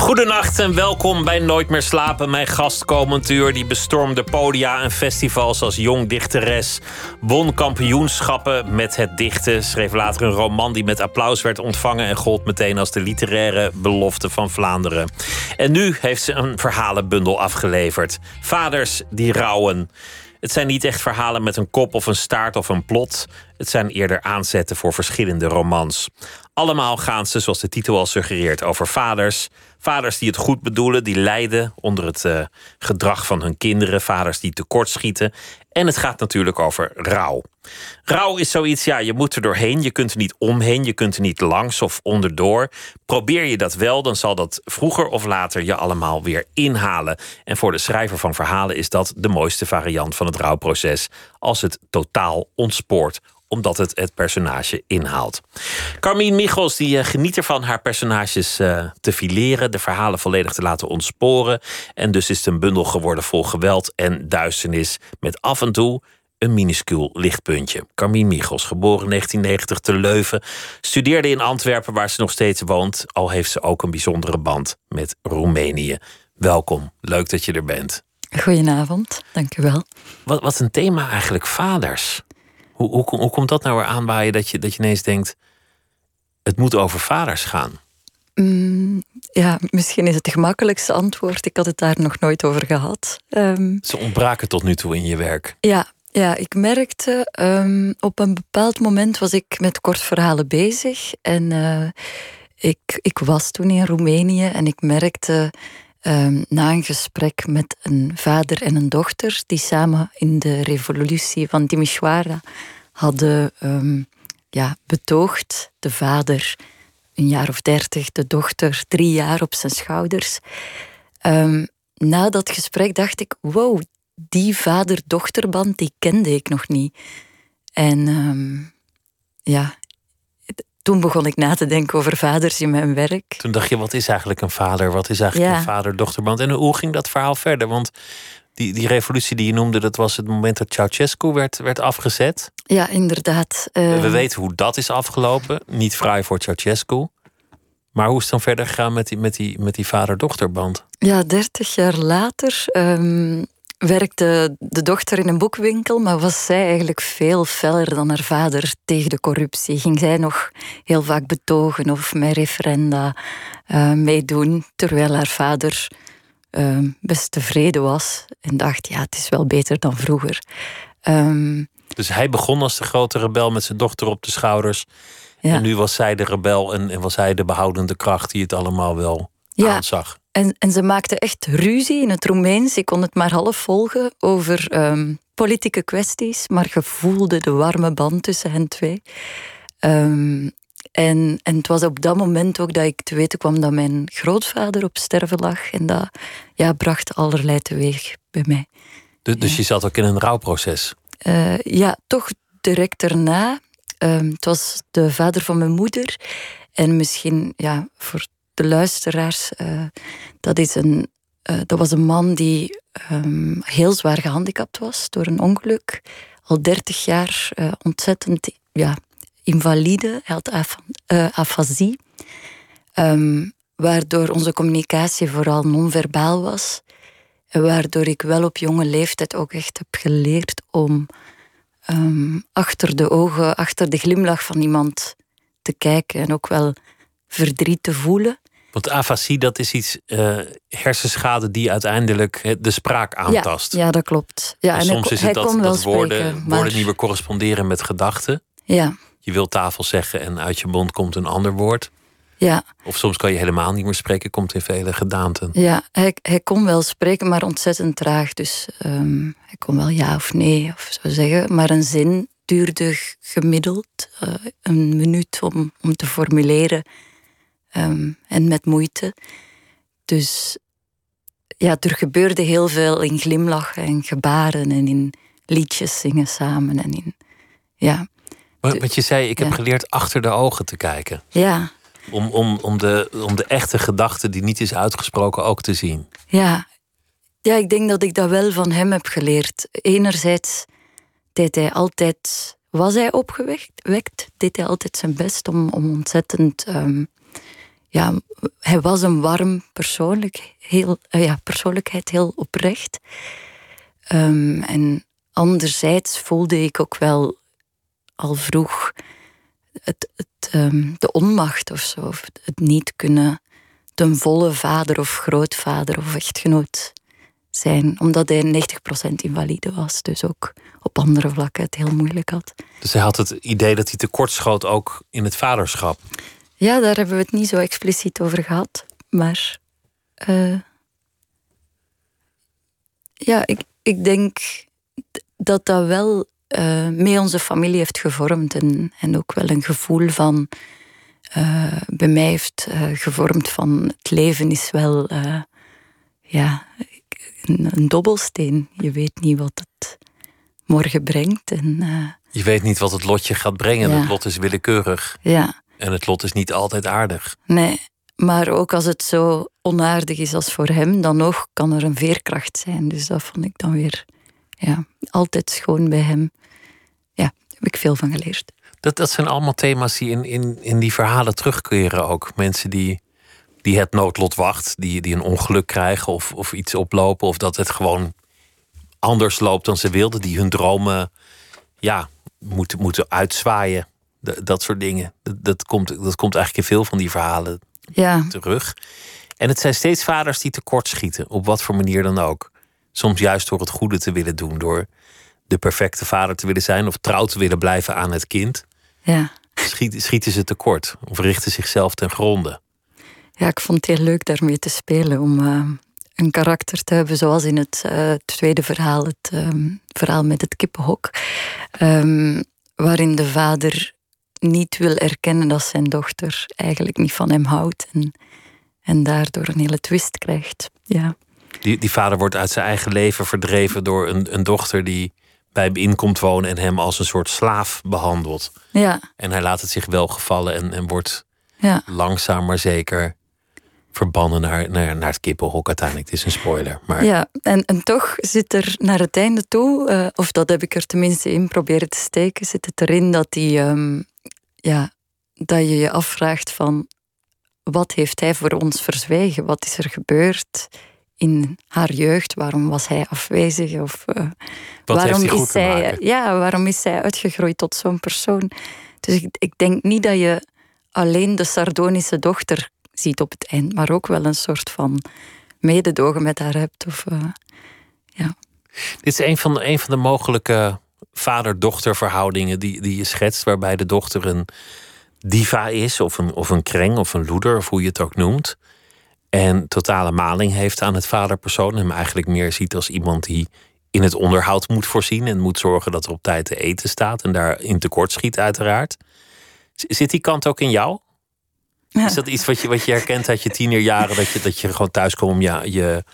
Goedenacht en welkom bij Nooit meer slapen. Mijn gast komend uur die bestormde podia en festivals als jong dichteres. Won kampioenschappen met het dichten. Schreef later een roman die met applaus werd ontvangen... en gold meteen als de literaire belofte van Vlaanderen. En nu heeft ze een verhalenbundel afgeleverd. Vaders die rouwen. Het zijn niet echt verhalen met een kop of een staart of een plot. Het zijn eerder aanzetten voor verschillende romans. Allemaal gaan ze, zoals de titel al suggereert, over vaders. Vaders die het goed bedoelen, die lijden onder het uh, gedrag van hun kinderen. Vaders die tekortschieten. En het gaat natuurlijk over rouw. Rouw is zoiets, ja, je moet er doorheen. Je kunt er niet omheen, je kunt er niet langs of onderdoor. Probeer je dat wel, dan zal dat vroeger of later je allemaal weer inhalen. En voor de schrijver van verhalen is dat de mooiste variant van het rouwproces. Als het totaal ontspoort omdat het het personage inhaalt. Carmien Michels die, uh, geniet ervan haar personages uh, te fileren, de verhalen volledig te laten ontsporen. En dus is het een bundel geworden vol geweld en duisternis, met af en toe een minuscuul lichtpuntje. Carmien Michels, geboren in 1990 te Leuven, studeerde in Antwerpen waar ze nog steeds woont, al heeft ze ook een bijzondere band met Roemenië. Welkom, leuk dat je er bent. Goedenavond, dank u wel. Wat, wat een thema eigenlijk, vaders. Hoe, hoe, hoe komt dat nou weer aanwaaien dat je, dat je ineens denkt... het moet over vaders gaan? Mm, ja, misschien is het het gemakkelijkste antwoord. Ik had het daar nog nooit over gehad. Um, Ze ontbraken tot nu toe in je werk. Ja, ja ik merkte... Um, op een bepaald moment was ik met kortverhalen bezig. En uh, ik, ik was toen in Roemenië en ik merkte... Um, na een gesprek met een vader en een dochter, die samen in de revolutie van Timișoara hadden um, ja, betoogd. De vader een jaar of dertig, de dochter drie jaar op zijn schouders. Um, na dat gesprek dacht ik: wow, die vader-dochterband die kende ik nog niet. En ja, toen begon ik na te denken over vaders in mijn werk. Toen dacht je, wat is eigenlijk een vader? Wat is eigenlijk een vader-dochterband? En hoe ging dat verhaal verder? Want die, die revolutie die je noemde, dat was het moment dat Ceausescu werd, werd afgezet. Ja, inderdaad. We ehm, weten hoe dat is afgelopen. Niet fraai voor Ceausescu. Maar hoe is het dan verder gegaan met die, met die, met die vader-dochterband? Ja, dertig jaar later um, werkte de dochter in een boekwinkel, maar was zij eigenlijk veel feller dan haar vader tegen de corruptie. Ging zij nog heel vaak betogen of met referenda uh, meedoen, terwijl haar vader uh, best tevreden was en dacht, ja, het is wel beter dan vroeger. Um, dus hij begon als de grote rebel met zijn dochter op de schouders. Ja. En nu was zij de rebel en, en was hij de behoudende kracht die het allemaal wel ja. aanzag. En, en ze maakte echt ruzie in het Roemeens. Ik kon het maar half volgen over um, politieke kwesties, maar je voelde de warme band tussen hen twee. Um, en, en het was op dat moment ook dat ik te weten kwam dat mijn grootvader op sterven lag. En dat ja, bracht allerlei teweeg bij mij. Dus, dus je zat ook in een rouwproces? Uh, ja, toch direct daarna. Um, het was de vader van mijn moeder. En misschien ja, voor de luisteraars, uh, dat, is een, uh, dat was een man die um, heel zwaar gehandicapt was door een ongeluk. Al dertig jaar uh, ontzettend ja, invalide, hij had af, afasie. Um, waardoor onze communicatie vooral non-verbaal was. En waardoor ik wel op jonge leeftijd ook echt heb geleerd om um, achter de ogen, achter de glimlach van iemand te kijken en ook wel verdriet te voelen. Want afasie, dat is iets, uh, hersenschade die uiteindelijk de spraak aantast. Ja, ja dat klopt. Ja, en, soms is het dat, dat woorden, spreken, maar... woorden niet meer corresponderen met gedachten. Ja. Je wilt tafel zeggen en uit je mond komt een ander woord. Ja. Of soms kan je helemaal niet meer spreken, komt in vele gedaanten. Ja, hij, hij kon wel spreken, maar ontzettend traag. Dus um, hij kon wel ja of nee of zo zeggen. Maar een zin duurde gemiddeld uh, een minuut om, om te formuleren. Um, en met moeite. Dus ja, er gebeurde heel veel in glimlachen en gebaren en in liedjes zingen samen. En in, ja. Wat je zei, ik heb geleerd achter de ogen te kijken. Ja. Om, om, om, de, om de echte gedachte die niet is uitgesproken ook te zien. Ja. ja, ik denk dat ik dat wel van hem heb geleerd. Enerzijds deed hij altijd, was hij opgewekt, deed hij altijd zijn best om, om ontzettend. Um, ja, hij was een warm persoonlijk, heel, uh, ja, persoonlijkheid, heel oprecht. Um, en anderzijds voelde ik ook wel al vroeg het, het, um, de onmacht of zo. Of het niet kunnen ten volle vader of grootvader of echtgenoot zijn. Omdat hij 90% invalide was. Dus ook op andere vlakken het heel moeilijk had. Dus hij had het idee dat hij tekortschoot ook in het vaderschap? Ja, daar hebben we het niet zo expliciet over gehad. Maar uh, ja, ik, ik denk dat dat wel uh, mee onze familie heeft gevormd. En, en ook wel een gevoel van. Uh, bij mij heeft gevormd van het leven is wel ja, een, een, dobbelsteen. Je weet niet wat het morgen brengt. En, je weet niet wat het lotje gaat brengen. Ja. Het lot is willekeurig. Ja. En het lot is niet altijd aardig. Nee, maar ook als het zo onaardig is als voor hem, dan nog kan er een veerkracht zijn. Dus dat vond ik dan weer ja, altijd schoon bij hem. Ja, daar heb ik veel van geleerd. Dat, dat zijn allemaal thema's die in, in, in die verhalen terugkeren ook. Mensen die, die het noodlot wacht, die, die een ongeluk krijgen of, of iets oplopen. Of dat het gewoon anders loopt dan ze wilden. Die hun dromen ja, moeten, moeten uitzwaaien. Dat, dat soort dingen. Dat, dat, komt, dat komt eigenlijk in veel van die verhalen ja. terug. En het zijn steeds vaders die tekortschieten, op wat voor manier dan ook. Soms juist door het goede te willen doen, door de perfecte vader te willen zijn of trouw te willen blijven aan het kind. Ja. Schieten, schieten ze tekort of richten zichzelf ten gronde. Ja, ik vond het heel leuk daarmee te spelen om uh, een karakter te hebben, zoals in het uh, tweede verhaal, het um, verhaal met het kippenhok, um, waarin de vader niet wil erkennen dat zijn dochter eigenlijk niet van hem houdt en, en daardoor een hele twist krijgt. Ja. Die, die vader wordt uit zijn eigen leven verdreven door een, een dochter die bij hem in komt wonen en hem als een soort slaaf behandelt. Ja. En hij laat het zich wel gevallen en, en wordt ja. langzaam maar zeker verbannen naar, naar, naar het kippenhok uiteindelijk. Het is een spoiler. Maar... Ja, en, en toch zit er naar het einde toe, uh, of dat heb ik er tenminste in proberen te steken, zit het erin dat, die, um, ja, dat je je afvraagt van wat heeft hij voor ons verzwijgen? Wat is er gebeurd? in haar jeugd? Waarom was hij afwezig? Of uh, waarom, is zij, ja, waarom is zij uitgegroeid tot zo'n persoon? Dus ik, ik, denk niet dat je alleen de sardonische dochter ziet op het eind, maar ook wel een soort van mededogen met haar hebt. Of, uh, ja. Dit is een van de, een van de mogelijke vader-dochter verhoudingen die, die je schetst, waarbij de dochter een diva is, of een, of een kreng, of een loeder, of hoe je het ook noemt. En totale maling heeft aan het vaderpersoon. En hem eigenlijk meer ziet als iemand die in het onderhoud moet voorzien. En moet zorgen dat er op tijd te eten staat. En daar in tekort schiet, uiteraard. Zit die kant ook in jou? Is dat iets wat je, wat je herkent uit je tienerjaren? Dat je, dat je gewoon thuis komt om je, je,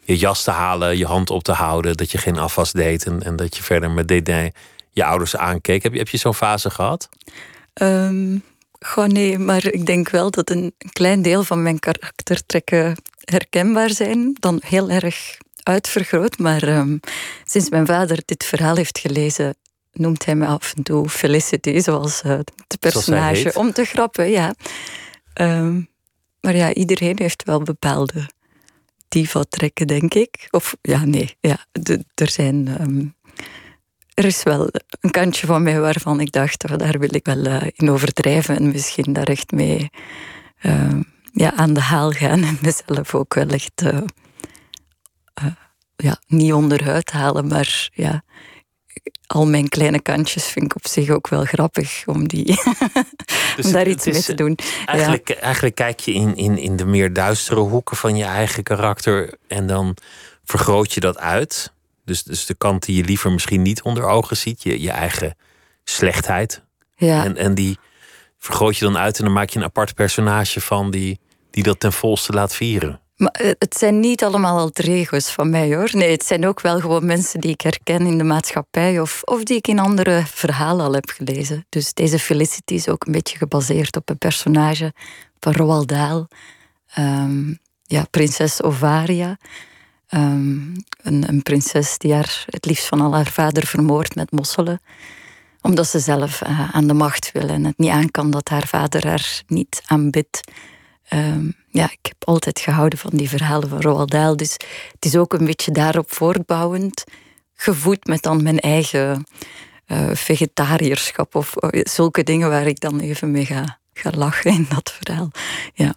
je jas te halen, je hand op te houden. Dat je geen afwas deed. En, en dat je verder met dédain je ouders aankeek. Heb je, heb je zo'n fase gehad? Um, Goh, nee, maar ik denk wel dat een klein deel van mijn karaktertrekken herkenbaar zijn. Dan heel erg uitvergroot. Maar um, sinds mijn vader dit verhaal heeft gelezen, noemt hij me af en toe Felicity, zoals uh, het personage, om te grappen. Ja. Um, maar ja, iedereen heeft wel bepaalde diva-trekken, denk ik. Of ja, nee, ja, er zijn. Um, er is wel een kantje van mij waarvan ik dacht, oh, daar wil ik wel uh, in overdrijven en misschien daar echt mee uh, ja, aan de haal gaan en mezelf ook wel echt uh, ja, niet onderuit halen, maar ja, al mijn kleine kantjes vind ik op zich ook wel grappig om, die dus om daar iets is, mee te doen. Eigenlijk, ja. eigenlijk kijk je in, in, in de meer duistere hoeken van je eigen karakter en dan vergroot je dat uit. Dus, dus de kant die je liever misschien niet onder ogen ziet, je, je eigen slechtheid. Ja. En, en die vergroot je dan uit en dan maak je een apart personage van die, die dat ten volste laat vieren. Maar eh, het zijn niet allemaal alter ego's van mij hoor. Nee, het zijn ook wel gewoon mensen die ik herken in de maatschappij of, of die ik in andere verhalen al heb gelezen. Dus deze Felicity is ook een beetje gebaseerd op een personage van Roald Dahl. Ehm, ja, prinses Ovaria. Ehm, een, een, prinses die haar het liefst van al haar vader vermoordt met mosselen. Omdat ze zelf uh, aan de macht wil en het niet aan kan dat haar vader haar niet aanbidt. Um, ja, ik heb altijd gehouden van die verhalen van Roald Dahl. Dus het is ook een beetje daarop voortbouwend. Gevoed met dan mijn eigen uh, vegetariërschap of uh, zulke dingen waar ik dan even mee ga, ga lachen in dat verhaal. Ja.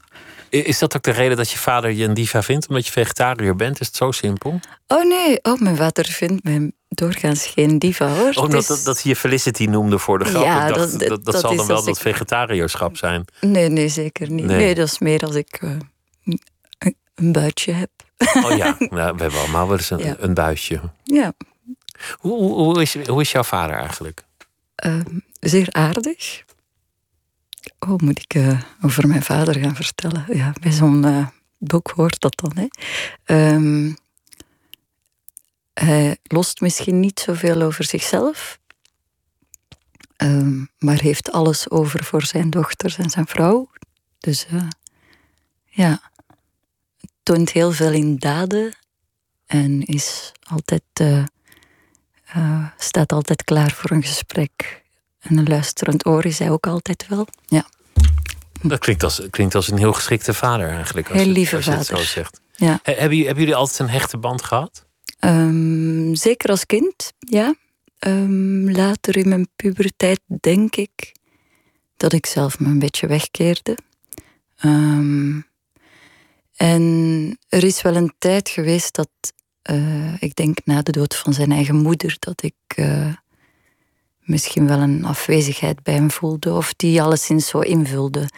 Is dat ook de reden dat je vader je een diva vindt, omdat je vegetariër bent? Is het zo simpel? Oh nee, oh, mijn vader vindt mij doorgaans geen diva hoor. Omdat dat, dat Felicity noemde voor de grap. Ja, dacht, dat, dat, dat, zal dan wel dat vegetariërschap zijn. Nee, nee, zeker niet. Nee, nee dat is meer als ik uh, een, buitje heb. Oh ja, nou, we hebben allemaal wel eens een, ja. een buitje. Ja. Hoe, hoe, hoe, is, hoe is jouw vader eigenlijk? Uh, zeer aardig. Oh, moet ik uh, over mijn vader gaan vertellen? Ja, bij zo'n uh, boek hoort dat dan. Hè. Um, hij lost misschien niet zoveel over zichzelf, um, maar heeft alles over voor zijn dochters en zijn vrouw. Dus uh, ja, toont heel veel in daden en is altijd, staat altijd klaar voor een gesprek. En een luisterend oor is hij ook altijd wel. Ja. Dat klinkt als, klinkt als een heel geschikte vader eigenlijk. Als heel lieve als vader. Het zo zegt. Ja. He, hebben, jullie, hebben jullie altijd een hechte band gehad? Um, zeker als kind, ja. Um, later in mijn puberteit denk ik dat ik zelf me een beetje wegkeerde. Um, en er is wel een tijd geweest dat, uh, ik denk na de dood van zijn eigen moeder, dat ik uh, misschien wel een afwezigheid bij hem voelde of die alleszins zo invulde.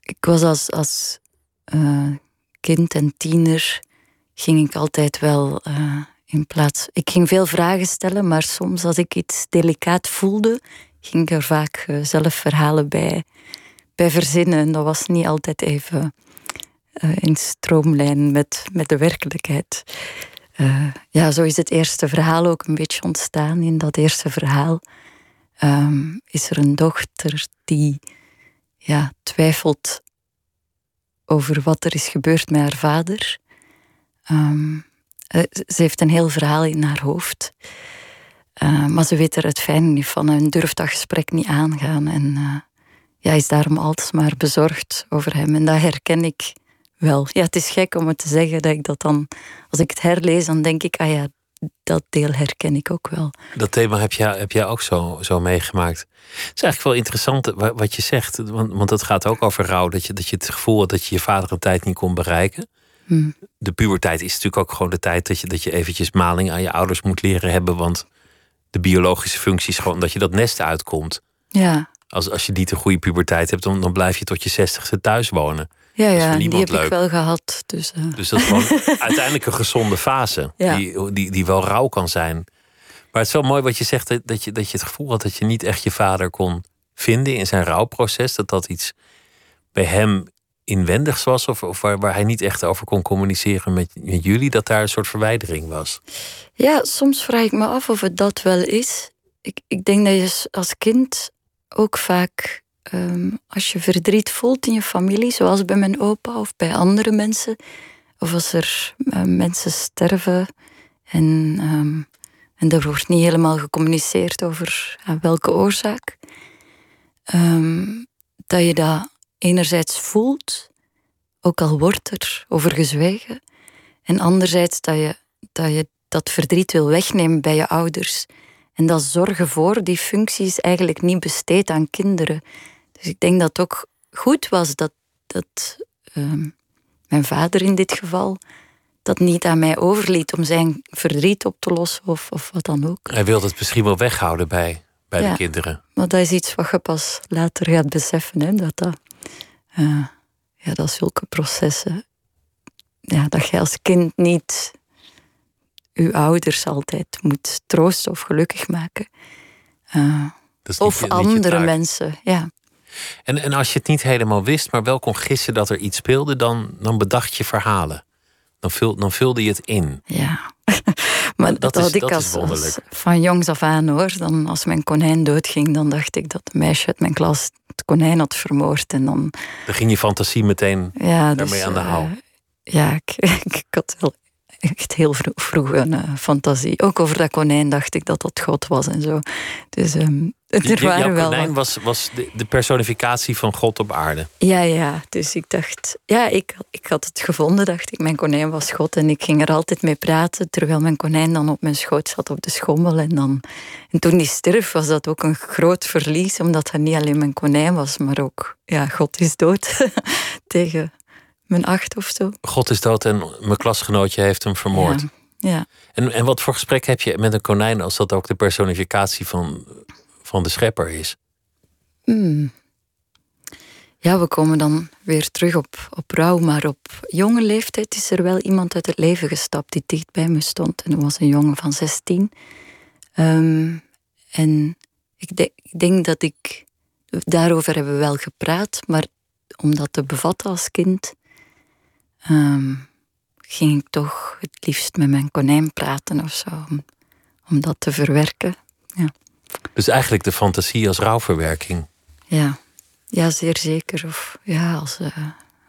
Ik was als, als uh, kind en tiener ging ik altijd wel uh, in plaats. Ik ging veel vragen stellen, maar soms als ik iets delicaat voelde, ging ik er vaak uh, zelf verhalen bij, bij verzinnen. En dat was niet altijd even in stroomlijn met, met de werkelijkheid. Ja, zo is het eerste verhaal ook een beetje ontstaan. In dat eerste verhaal um, is er een dochter die ja, twijfelt over wat er is gebeurd met haar vader. Um, uh, ze heeft een heel verhaal in haar hoofd. Uh, maar ze weet er het fijne niet van en durft dat gesprek niet aangaan. En ja, is daarom altijd maar bezorgd over hem. En dat herken ik wel. Ja, het is gek om het te zeggen dat ik dat dan, als ik het herlees, dan denk ik, ah ja, dat deel herken ik ook wel. Dat thema heb jij, heb jij ook zo, zo meegemaakt. Het is eigenlijk wel interessant wat je zegt, want, want het gaat ook over rouw, dat je, dat je het gevoel had dat je je vader een tijd niet kon bereiken. Hmm. De puberteit is natuurlijk ook gewoon de tijd dat je, dat je eventjes maling aan je ouders moet leren hebben, want de biologische functie is gewoon dat je dat nest uitkomt. Ja. Als, als je niet een goede puberteit hebt, dan, dan blijf je tot je zestigste thuis wonen. Ja, ja die heb leuk. ik wel gehad. Dus, uh. dus dat is gewoon uiteindelijk een gezonde fase. Ja. Die, die, die wel rauw kan zijn. Maar het is wel mooi wat je zegt, dat je, dat je het gevoel had dat je niet echt je vader kon vinden in zijn rouwproces. Dat dat iets bij hem inwendigs was, of, waar, hij niet echt over kon communiceren met, met jullie, dat daar een soort verwijdering was. Ja, soms vraag ik me af of het dat wel is. Ik, ik denk dat je als kind ook vaak Um, als je verdriet voelt in je familie, zoals bij mijn opa of bij andere mensen, of als er uh, mensen sterven en, um, en er wordt niet helemaal gecommuniceerd over uh, welke oorzaak, dat je dat enerzijds voelt, ook al wordt er over gezwegen, en anderzijds dat je dat, je dat verdriet wil wegnemen bij je ouders. En dat zorgen voor die functie is eigenlijk niet besteed aan kinderen. Dus ik denk dat het ook goed was dat, dat um, mijn vader in dit geval dat niet aan mij overliet om zijn verdriet op te lossen of, of wat dan ook. Hij wilde het misschien wel weghouden bij, bij ja, de kinderen. Maar dat is iets wat je pas later gaat beseffen. Hè, dat, dat, uh, ja, dat zulke processen. Ja, dat je als kind niet je ouders altijd moet troosten of gelukkig maken. Uh, niet, of andere mensen, ja. En, en als je het niet helemaal wist, maar wel kon gissen dat er iets speelde, dan, dan bedacht je verhalen. Dan, vul, dan vulde je het in. Ja, maar dat, dat had ik als, als, van jongs af aan hoor. Dan, als mijn konijn doodging, dan dacht ik dat een meisje uit mijn klas het konijn had vermoord. En dan, dan ging je fantasie meteen ja, daarmee dus, aan de haal. Uh, ja, ik, ik, had wel echt heel vroeg, een uh, fantasie. Ook over dat konijn dacht ik dat dat God was en zo. Dus um, er waren wel. konijn was, was de, de, personificatie van God op aarde. Ja, ja. Dus ik dacht, ja, ik, ik had het gevonden, dacht ik. Mijn konijn was God en ik ging er altijd mee praten. Terwijl mijn konijn dan op mijn schoot zat op de schommel. En, dan, en toen die stierf, was dat ook een groot verlies, omdat hij niet alleen mijn konijn was, maar ook, ja, God is dood tegen mijn acht of zo. God is dood en mijn klasgenootje heeft hem vermoord. Ja. ja. En, en wat voor gesprek heb je met een konijn als dat ook de personificatie van, van de schepper is? Hmm. Ja, we komen dan weer terug op, op rouw, maar op jonge leeftijd is er wel iemand uit het leven gestapt die dicht bij me stond. En dat was een jongen van 16. Ehm, en ik, ik denk dat ik. Daarover hebben we wel gepraat, maar om dat te bevatten als kind, Ehm, ging ik toch het liefst met mijn konijn praten of zo. Om, om dat te verwerken. Ja. Dus eigenlijk de fantasie als rouwverwerking. Ja, ja zeer zeker. Of ja, als, uh,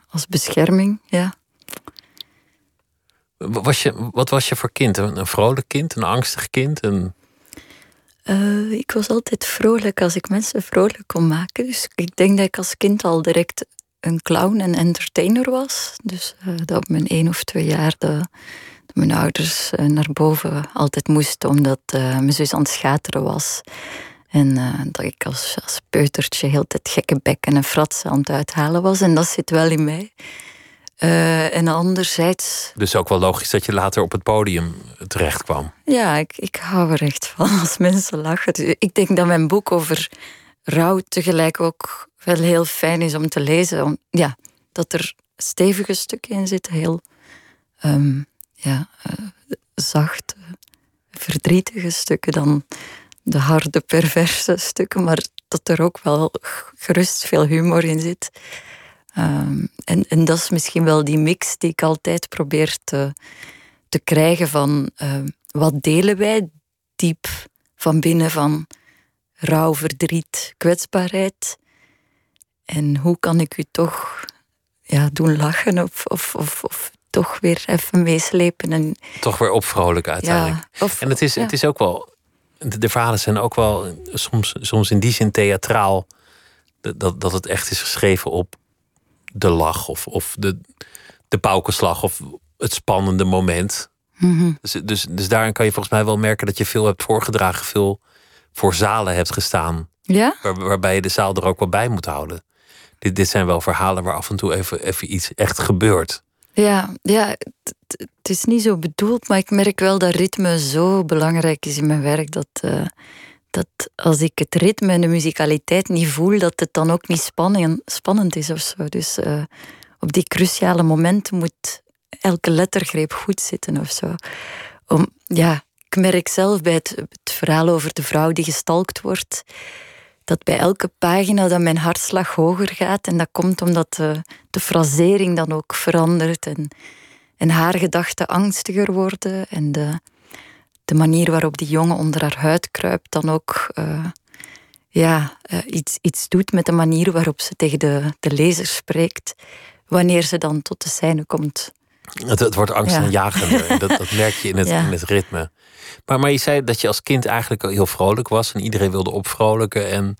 als bescherming, ja. Was je, wat was je voor kind? Een vrolijk kind, een angstig kind? Een... Uh, ik was altijd vrolijk als ik mensen vrolijk kon maken. Dus ik denk dat ik als kind al direct een clown en entertainer was. Dus uh, dat op mijn één of twee jaar de, mijn ouders uh, naar boven altijd moesten omdat uh, mijn zus aan het schateren was. En dat ik als, als peutertje heel tijd gekke bekken en fratsen aan het uithalen was. En dat zit wel in mij. en anderzijds. Dus ook wel logisch dat je later op het podium terecht kwam. Ja, ik, ik hou er echt van als mensen lachen. Dus ik denk dat mijn boek over rouw tegelijk ook wel heel fijn is om te lezen. Om, ja, dat er stevige stukken in zitten, heel um, ja, uh, zacht, uh, verdrietige stukken dan de harde, perverse stukken, maar dat er ook wel gerust veel humor in zit. Um, en, en dat is misschien wel die mix die ik altijd probeer te, te krijgen van uh, wat delen wij diep van binnen van rouw, verdriet, kwetsbaarheid. En hoe kan ik u toch ja, doen lachen of toch weer even meeslepen? En, toch weer opvrolijken uiteindelijk. Ja, of, en het is, het is ook wel, de, verhalen zijn ook wel soms, soms in die zin theatraal. Dat, dat het echt is geschreven op de lach of, of de, de paukenslag of het spannende moment. Mhm. dus, dus, dus daarin kan je volgens mij wel merken dat je veel hebt voorgedragen, veel voor zalen hebt gestaan. Ja? Waar, waarbij je de zaal er ook wel bij moet houden. Dit, dit zijn wel verhalen waar af en toe even, even iets echt gebeurt. Ja, ja het is niet zo bedoeld, maar ik merk wel dat ritme zo belangrijk is in mijn werk. Dat, uh, dat als ik het ritme en de muzikaliteit niet voel, dat het dan ook niet spannend, spannend is of zo. Dus uh, op die cruciale momenten moet elke lettergreep goed zitten of zo. Om, ja, ik merk zelf bij het verhaal over de vrouw die gestalkt wordt, dat bij elke pagina dat mijn hartslag hoger gaat. En dat komt omdat de, de frasering dan ook verandert. En, en haar gedachten angstiger worden. En de, de manier waarop die jongen onder haar huid kruipt dan ook uh, ja, uh, iets, iets doet met de manier waarop ze tegen de, de lezer spreekt. Wanneer ze dan tot de scène komt. Het, het wordt angstaanjagender. Ja. dat, dat merk je in het, ja. in het ritme. Maar, maar je zei dat je als kind eigenlijk heel vrolijk was en iedereen wilde opvrolijken. En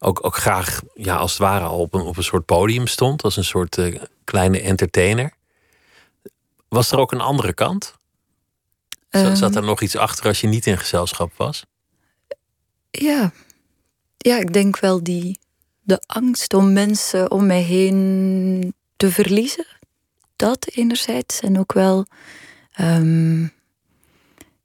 ook, ook graag, ja, als het ware, al op een, op een soort podium stond, als een soort uh, kleine entertainer. Was er ook een andere kant? Um, Zat er nog iets achter als je niet in gezelschap was? Ja, ja ik denk wel die, de angst om mensen om mij heen te verliezen. Dat enerzijds. En ook wel um,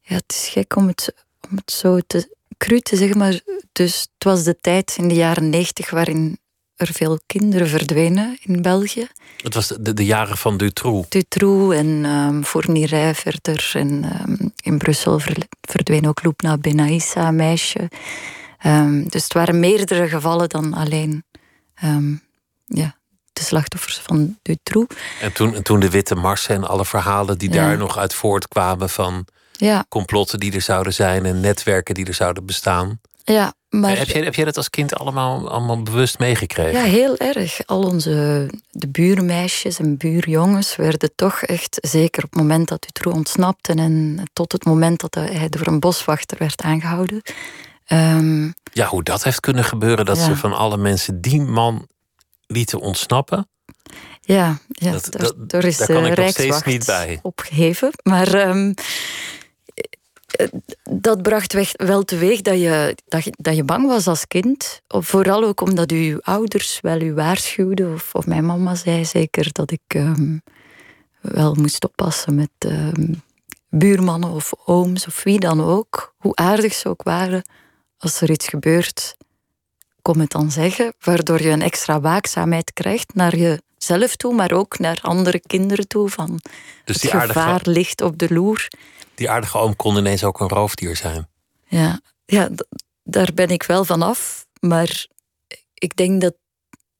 ja, het is gek om het, om het zo te, cru te zeggen, maar dus het was de tijd in de jaren negentig waarin er veel kinderen verdwenen in België. Het was de, de jaren van Dutroux. Dutroux en um, Fournirij verder. En um, in Brussel verdween ook Loupna Benaissa, een meisje. Um, dus het waren meerdere gevallen dan alleen ehm, ja, de slachtoffers van Dutroux. En toen, toen de Witte Marsen en alle verhalen die daar nog uit voortkwamen van ja. complotten die er zouden zijn en netwerken die er zouden bestaan. Ja, maar... Heb jij, heb jij dat als kind allemaal, allemaal bewust meegekregen? Ja, heel erg. Al onze de buurmeisjes en buurjongens werden toch echt, zeker op het moment dat Dutroux ontsnapte en tot het moment dat hij door een boswachter werd aangehouden. Ehm, ja, hoe dat heeft kunnen gebeuren, dat ze van alle mensen die man lieten ontsnappen. Ja, ja dat, daar, daar is daar kan ik nog steeds niet bij. opgeheven. Maar um, dat bracht wel teweeg dat je, dat, je, dat je bang was als kind. Vooral ook omdat uw ouders wel u waarschuwden. Of, of mijn mama zei zeker dat ik um, wel moest oppassen met um, buurmannen of ooms of wie dan ook. Hoe aardig ze ook waren. Als er iets gebeurt, kom het dan zeggen. Waardoor je een extra waakzaamheid krijgt naar jezelf toe, maar ook naar andere kinderen toe. Van dus die het gevaar ligt op de loer die aardige oom kon ineens ook een roofdier zijn. Ja, ja daar ben ik wel van af. Maar ik denk dat,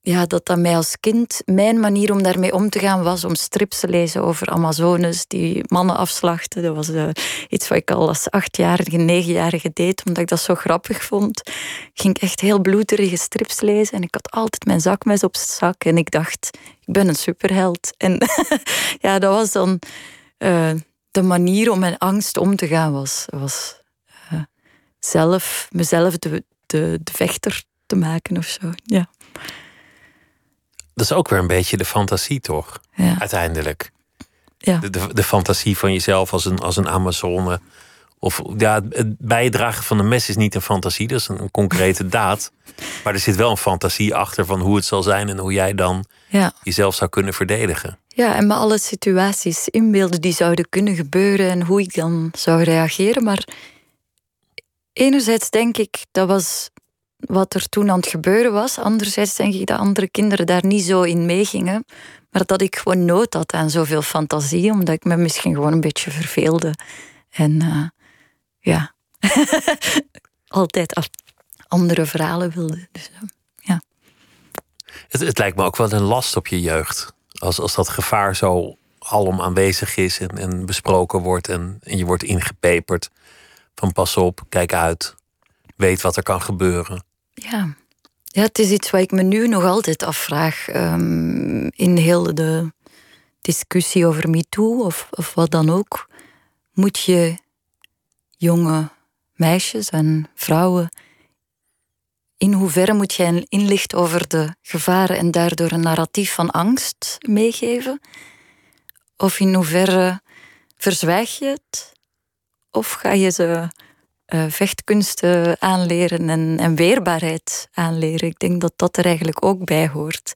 ja, dat dat mij als kind mijn manier om daarmee om te gaan was om strips te lezen over Amazones die mannen afslachten. Dat was uh, iets wat ik al als achtjarige, negenjarige deed, omdat ik dat zo grappig vond. Ik ging echt heel bloederige strips lezen en ik had altijd mijn zakmes op zak en ik dacht, ik ben een superheld. En ja, dat was dan... Uh, de manier om met angst om te gaan was, was uh, zelf, mezelf de, de, de vechter te maken of zo. Ja. Dat is ook weer een beetje de fantasie, toch? Ja. Uiteindelijk. Ja. De, de, de, fantasie van jezelf als een, als een Amazone. Of ja, het bijdragen van een mes is niet een fantasie, dat is een, concrete daad. Maar er zit wel een fantasie achter van hoe het zal zijn en hoe jij dan ja. jezelf zou kunnen verdedigen. Ja, en met alle situaties inbeelden die zouden kunnen gebeuren en hoe ik dan zou reageren. Maar enerzijds denk ik, dat was wat er toen aan het gebeuren was. Anderzijds denk ik dat andere kinderen daar niet zo in meegingen. Maar dat ik gewoon nood had aan zoveel fantasie, omdat ik me misschien gewoon een beetje verveelde. En uh, ja, altijd andere verhalen wilde. Dus, uh, ja. Het, het lijkt me ook wel een last op je jeugd als, als dat gevaar zo alom aanwezig is en, en besproken wordt en, en je wordt ingepeperd. Van pas op, kijk uit, weet wat er kan gebeuren. Ja. ja, het is iets wat ik me nu nog altijd afvraag. Um, in heel de discussie over MeToo of, of wat dan ook. Moet je jonge meisjes en vrouwen in hoeverre moet jij inlicht over de gevaren en daardoor een narratief van angst meegeven? Of in hoeverre verzwijg je het? Of ga je ze uh, vechtkunsten aanleren en, en weerbaarheid aanleren? Ik denk dat dat er eigenlijk ook bij hoort.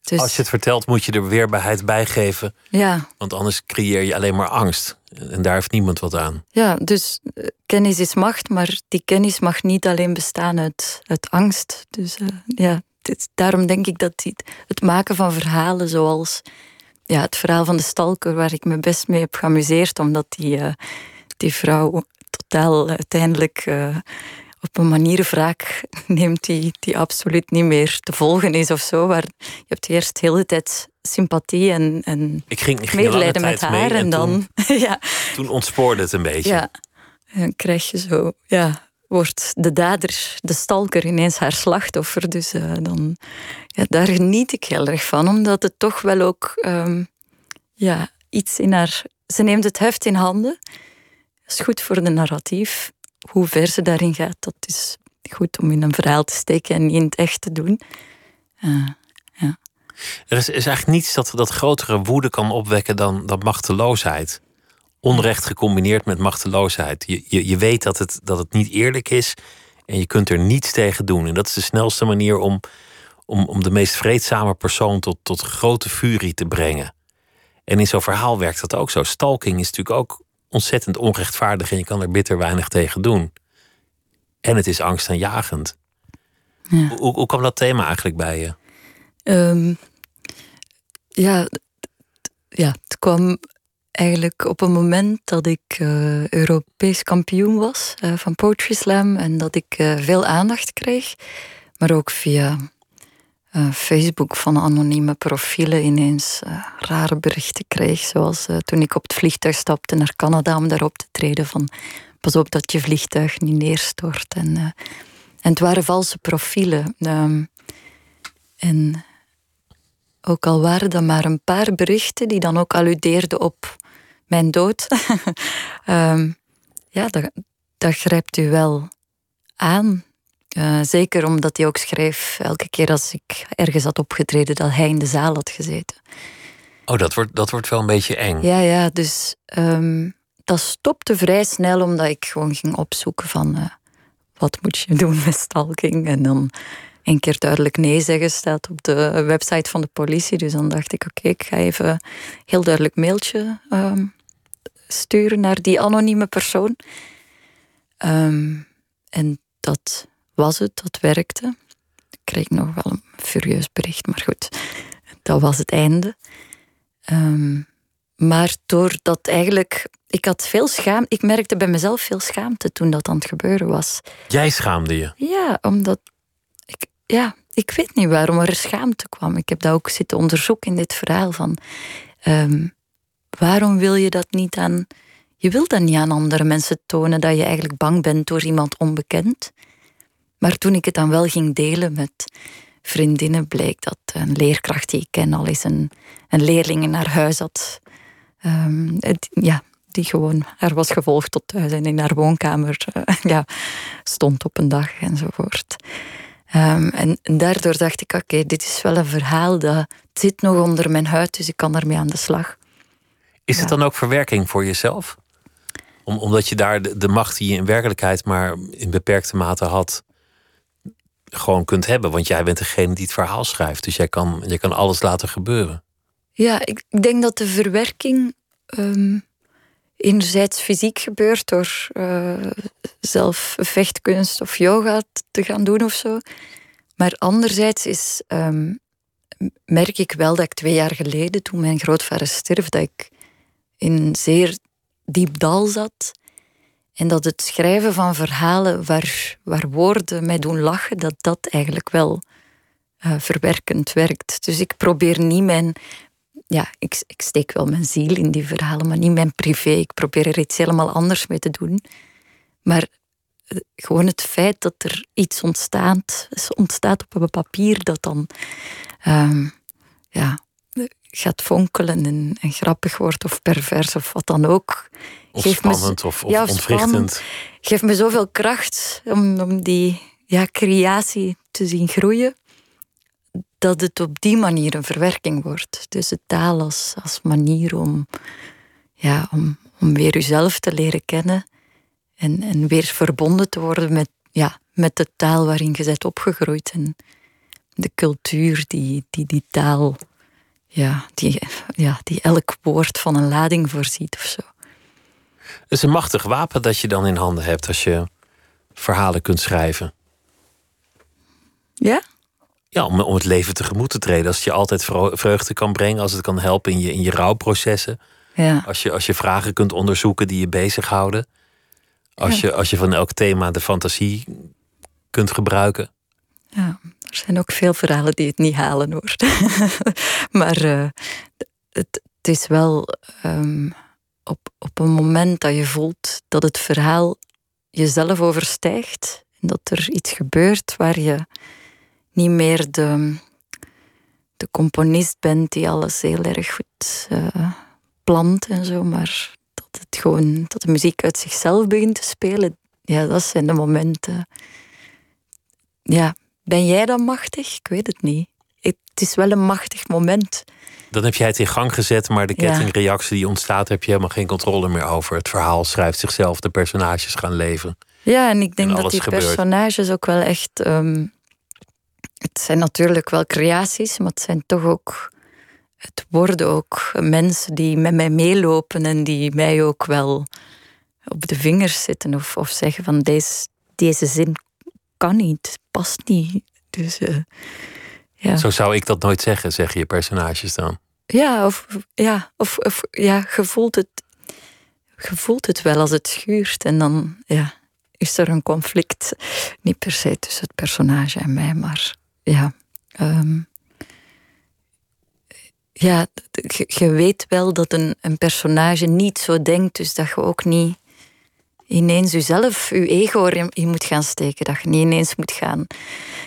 Dus... Als je het vertelt, moet je er weerbaarheid bij geven. Ja. Want anders creëer je alleen maar angst. En daar heeft niemand wat aan. Ja, dus eh, kennis is macht, maar die kennis mag niet alleen bestaan uit, uit angst. Dus uh, ja, dit, daarom denk ik dat die, het maken van verhalen zoals ja, het verhaal van de stalker, waar ik me best mee heb geamuseerd, omdat die, uh, die vrouw totaal uiteindelijk op een manier wraak neemt die, die absoluut niet meer te volgen is of zo. Waar je hebt eerst de hele tijd sympathie en, en ik ging, ik medelijden met haar. en, dan, toen, ja. toen ontspoorde het een beetje. Ja, en dan krijg je zo, ja, wordt de dader, de stalker, ineens haar slachtoffer. Dus uh, dan, ja, daar geniet ik heel erg van, omdat het toch wel ook um, ja, iets in haar. Ze neemt het heft in handen. Dat is goed voor de narratief hoe ver ze daarin gaat, dat is goed om in een verhaal te steken en niet in het echt te doen. Uh, ja. Er is, is, eigenlijk niets dat, dat grotere woede kan opwekken dan, dan machteloosheid. Onrecht gecombineerd met machteloosheid. Je, je, je weet dat het, dat het niet eerlijk is en je kunt er niets tegen doen. En dat is de snelste manier om, om, om de meest vreedzame persoon tot, tot grote furie te brengen. En in zo'n verhaal werkt dat ook zo. Stalking is natuurlijk ook ontzettend onrechtvaardig en je kan er bitter weinig tegen doen. En het is angstaanjagend. Ja. Hoe, hoe kwam dat thema eigenlijk bij je? Um, ja, ja, het kwam eigenlijk op een moment dat ik uh, Europees kampioen was uh, van Poetry Slam en dat ik uh, veel aandacht kreeg, maar ook via Facebook van anonieme profielen ineens rare berichten kreeg. Zoals toen ik op het vliegtuig stapte naar Canada om daarop te treden van pas op dat je vliegtuig niet neerstort. En, en het waren valse profielen. Um, en ook al waren dat maar een paar berichten die dan ook alludeerden op mijn dood. um, ja, dat, dat grijpt u wel aan. Uh, zeker omdat hij ook schreef, elke keer als ik ergens had opgetreden, dat hij in de zaal had gezeten. Oh, dat wordt, dat wordt wel een beetje eng. Ja, ja, dus um, dat stopte vrij snel omdat ik gewoon ging opzoeken van uh, wat moet je doen met stalking. En dan een keer duidelijk nee zeggen staat op de website van de politie. Dus dan dacht ik, oké, ik ga even heel duidelijk mailtje um, sturen naar die anonieme persoon. Um, en dat was het, dat werkte. Ik kreeg nog wel een furieus bericht, maar goed, dat was het einde. Um, maar doordat eigenlijk, ik had veel schaamte, ik merkte bij mezelf veel schaamte toen dat aan het gebeuren was. Jij schaamde je? Ja, omdat ja, ik weet niet waarom er schaamte kwam. Ik heb dat ook zitten onderzoeken in dit verhaal van um, waarom wil je dat niet aan, je wilt dat niet aan andere mensen tonen dat je eigenlijk bang bent door iemand onbekend. Maar toen ik het dan wel ging delen met vriendinnen, bleek dat een leerkracht die ik ken al eens een, een leerling naar huis had. Um, ja, die gewoon er was gevolgd tot thuis en in haar woonkamer uh, ja, stond op een dag enzovoort. Um, en, daardoor dacht ik, oké, dit is wel een verhaal dat zit nog onder mijn huid, dus ik kan ermee aan de slag. Is het dan ook verwerking voor jezelf? Om, omdat je daar de, de macht die je in werkelijkheid maar in beperkte mate had, gewoon kunt hebben. Want jij bent degene die het verhaal schrijft. Dus jij kan, jij kan alles laten gebeuren. Ja, ik, ik denk dat de verwerking um, enerzijds fysiek gebeurt door uh, zelf vechtkunst of yoga te gaan doen of zo. Maar anderzijds is, um, merk ik wel dat ik twee jaar geleden, toen mijn grootvader stierf, dat ik in zeer diep dal zat. En dat het schrijven van verhalen waar, waar woorden mij doen lachen, dat dat eigenlijk wel uh, verwerkend werkt. Dus ik probeer niet mijn. Ja, ik, ik steek wel mijn ziel in die verhalen, maar niet mijn privé. Ik probeer er iets helemaal anders mee te doen. Maar uh, gewoon het feit dat er iets ontstaat, ontstaat op een papier dat dan um, ja, gaat fonkelen en, en, grappig wordt of pervers of wat dan ook. Of geeft spannend me, of, of ja, ontwrichtend. Geeft me zoveel kracht om, om die ja, creatie te zien groeien. Dat het op die manier een verwerking wordt. Dus de taal als, als manier om, ja, om, om weer uzelf te leren kennen. En, en weer verbonden te worden met, ja, met de taal waarin je bent opgegroeid. En de cultuur die die, die taal ja, die, ja, die elk woord van een lading voorziet of zo. Het is een machtig wapen dat je dan in handen hebt als je verhalen kunt schrijven. Ja? Ja, om, om het leven tegemoet te treden. Als het je altijd vreugde kan brengen, als het kan helpen in je, in je rouwprocessen. Ja. Als, je, als je vragen kunt onderzoeken die je bezighouden. Als, je, als je van elk thema de fantasie kunt gebruiken. Ja, er zijn ook veel verhalen die het niet halen hoor. maar uh, het, het, is wel um, op, op een moment dat je voelt dat het verhaal jezelf overstijgt. En dat er iets gebeurt waar je niet meer de, de componist bent die alles heel erg goed uh, plant en zo, maar dat het gewoon dat de muziek uit zichzelf begint te spelen. Ja, dat zijn de momenten. Ja, ben jij dan machtig? Ik weet het niet. Het is wel een machtig moment. Dan heb jij het in gang gezet, maar de kettingreactie die ontstaat, heb je helemaal geen controle meer over. Het verhaal schrijft zichzelf, de personages gaan leven. Ja, en ik denk dat die personages ook wel echt. Ehm, het zijn natuurlijk wel creaties, maar het zijn toch ook. Het worden ook mensen die met mij meelopen en die mij ook wel op de vingers zitten of, of zeggen van deze, deze zin kan niet, past niet. Dus, uh, ja. Zo zou ik dat nooit zeggen, zeggen je personages dan. Ja, of, ja, of, of ja, je, voelt het, je voelt het wel als het schuurt. En dan ja, is er een conflict. Niet per se tussen het personage en mij, maar ja, ehm, ja, je, weet wel dat een, een personage niet zo denkt, dus dat je ook niet ineens jezelf, je ego erin moet gaan steken. Dat je niet ineens moet gaan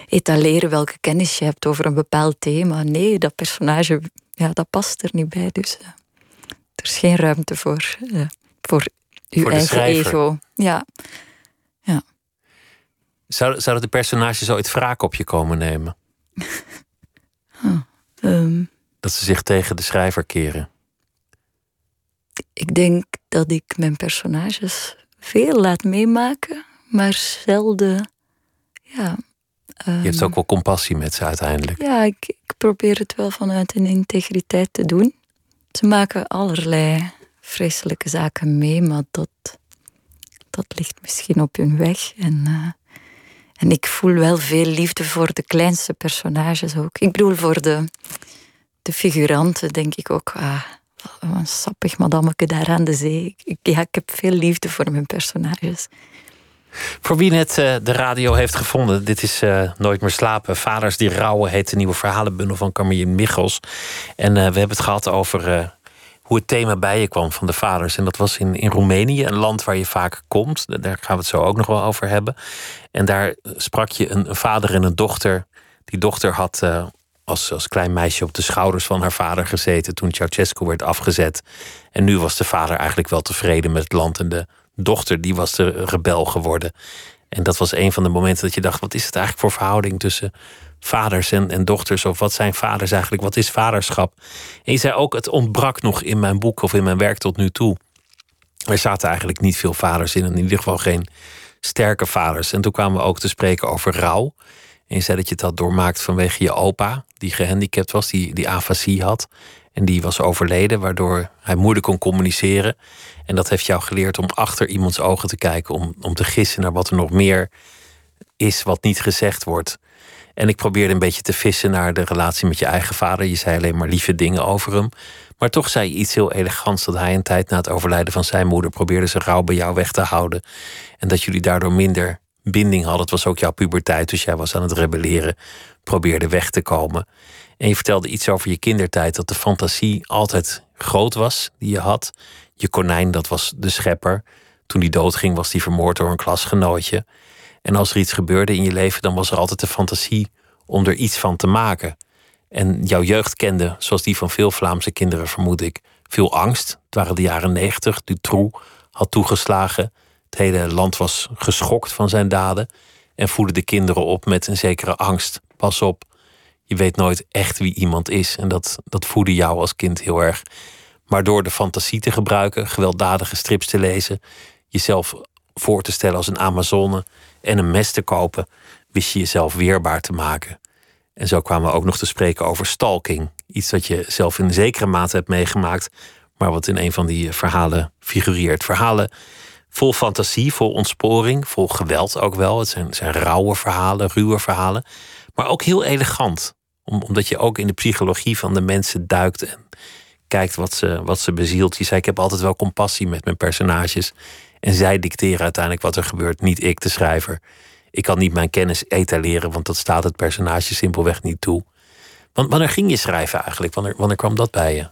etaleren welke kennis je hebt over een bepaald thema. Nee, dat personage, ja, dat past er niet bij. Dus uh, er is geen ruimte voor, uh, voor je eigen ego. Ja. Zou, zouden de personages ooit wraak op je komen nemen? oh, dat ze zich tegen de schrijver keren? Ik denk dat ik mijn personages veel laat meemaken, maar zelden. Ja, je hebt ehm, ook wel compassie met ze uiteindelijk. Ja, ik, ik probeer het wel vanuit een integriteit te doen. Ze maken allerlei vreselijke zaken mee, maar dat, dat ligt misschien op hun weg. En, uh, en ik voel wel veel liefde voor de kleinste personages ook. Ik bedoel, voor de, de figuranten denk ik ook, ah, een sappig madammeke daar aan de zee. Ik, ja, ik heb veel liefde voor mijn personages. Voor wie net uh, de radio heeft gevonden, dit is uh, Nooit meer slapen. Vaders die rouwen heet de nieuwe verhalenbundel van Camille Michels. En uh, we hebben het gehad over hoe het thema bij je kwam van de vaders. En dat was in, in Roemenië, een land waar je vaak komt. Daar gaan we het zo ook nog wel over hebben. En daar sprak je een, vader en een dochter. Die dochter had als, als klein meisje op de schouders van haar vader gezeten toen Ceausescu werd afgezet. En nu was de vader eigenlijk wel tevreden met het land en de dochter die was de rebel geworden. En dat was een van de momenten dat je dacht: wat is het eigenlijk voor verhouding tussen vaders en, en dochters? Of wat zijn vaders eigenlijk? Wat is vaderschap? En je zei ook: het ontbrak nog in mijn boek of in mijn werk tot nu toe. Er zaten eigenlijk niet veel vaders in, in ieder geval geen sterke vaders. En toen kwamen we ook te spreken over rouw. En je zei dat je dat doormaakt vanwege je opa, die gehandicapt was, die, die afasie had. En die was overleden, waardoor hij moeilijk kon communiceren. En dat heeft jou geleerd om achter iemands ogen te kijken, om, om te gissen naar wat er nog meer is wat niet gezegd wordt. En ik probeerde een beetje te vissen naar de relatie met je eigen vader. Je zei alleen maar lieve dingen over hem. Maar toch zei je iets heel elegants dat hij een tijd na het overlijden van zijn moeder probeerde zijn rouw bij jou weg te houden. En dat jullie daardoor minder binding hadden. Het was ook jouw puberteit, dus jij was aan het rebelleren, probeerde weg te komen. En je vertelde iets over je kindertijd, dat de fantasie altijd groot was die je had. Je konijn, dat was de schepper. Toen die doodging, was die vermoord door een klasgenootje. En als er iets gebeurde in je leven, dan was er altijd de fantasie om er iets van te maken. En jouw jeugd kende, zoals die van veel Vlaamse kinderen vermoed ik, veel angst. Het waren de jaren negentig, Dutroux had toegeslagen. Het hele land was geschokt van zijn daden en voedde de kinderen op met een zekere angst. Pas op, je weet nooit echt wie iemand is. En dat, dat voedde jou als kind heel erg. Maar door de fantasie te gebruiken, gewelddadige strips te lezen, jezelf voor te stellen als een Amazone en een mes te kopen, wist je jezelf weerbaar te maken. En zo kwamen we ook nog te spreken over stalking. Iets dat je zelf in zekere mate hebt meegemaakt, maar wat in een van die verhalen figureert. Verhalen vol fantasie, vol ontsporing, vol geweld ook wel. Het zijn, zijn rauwe verhalen, ruwe verhalen. Maar ook heel elegant. omdat je ook in de psychologie van de mensen duikt en kijkt wat ze, wat ze bezielt. Je zei, ik heb altijd wel compassie met mijn personages. En zij dicteren uiteindelijk wat er gebeurt, niet ik, de schrijver. Ik kan niet mijn kennis etaleren, want dat staat het personage simpelweg niet toe. Want wanneer ging je schrijven eigenlijk? Wanneer, wanneer kwam dat bij je?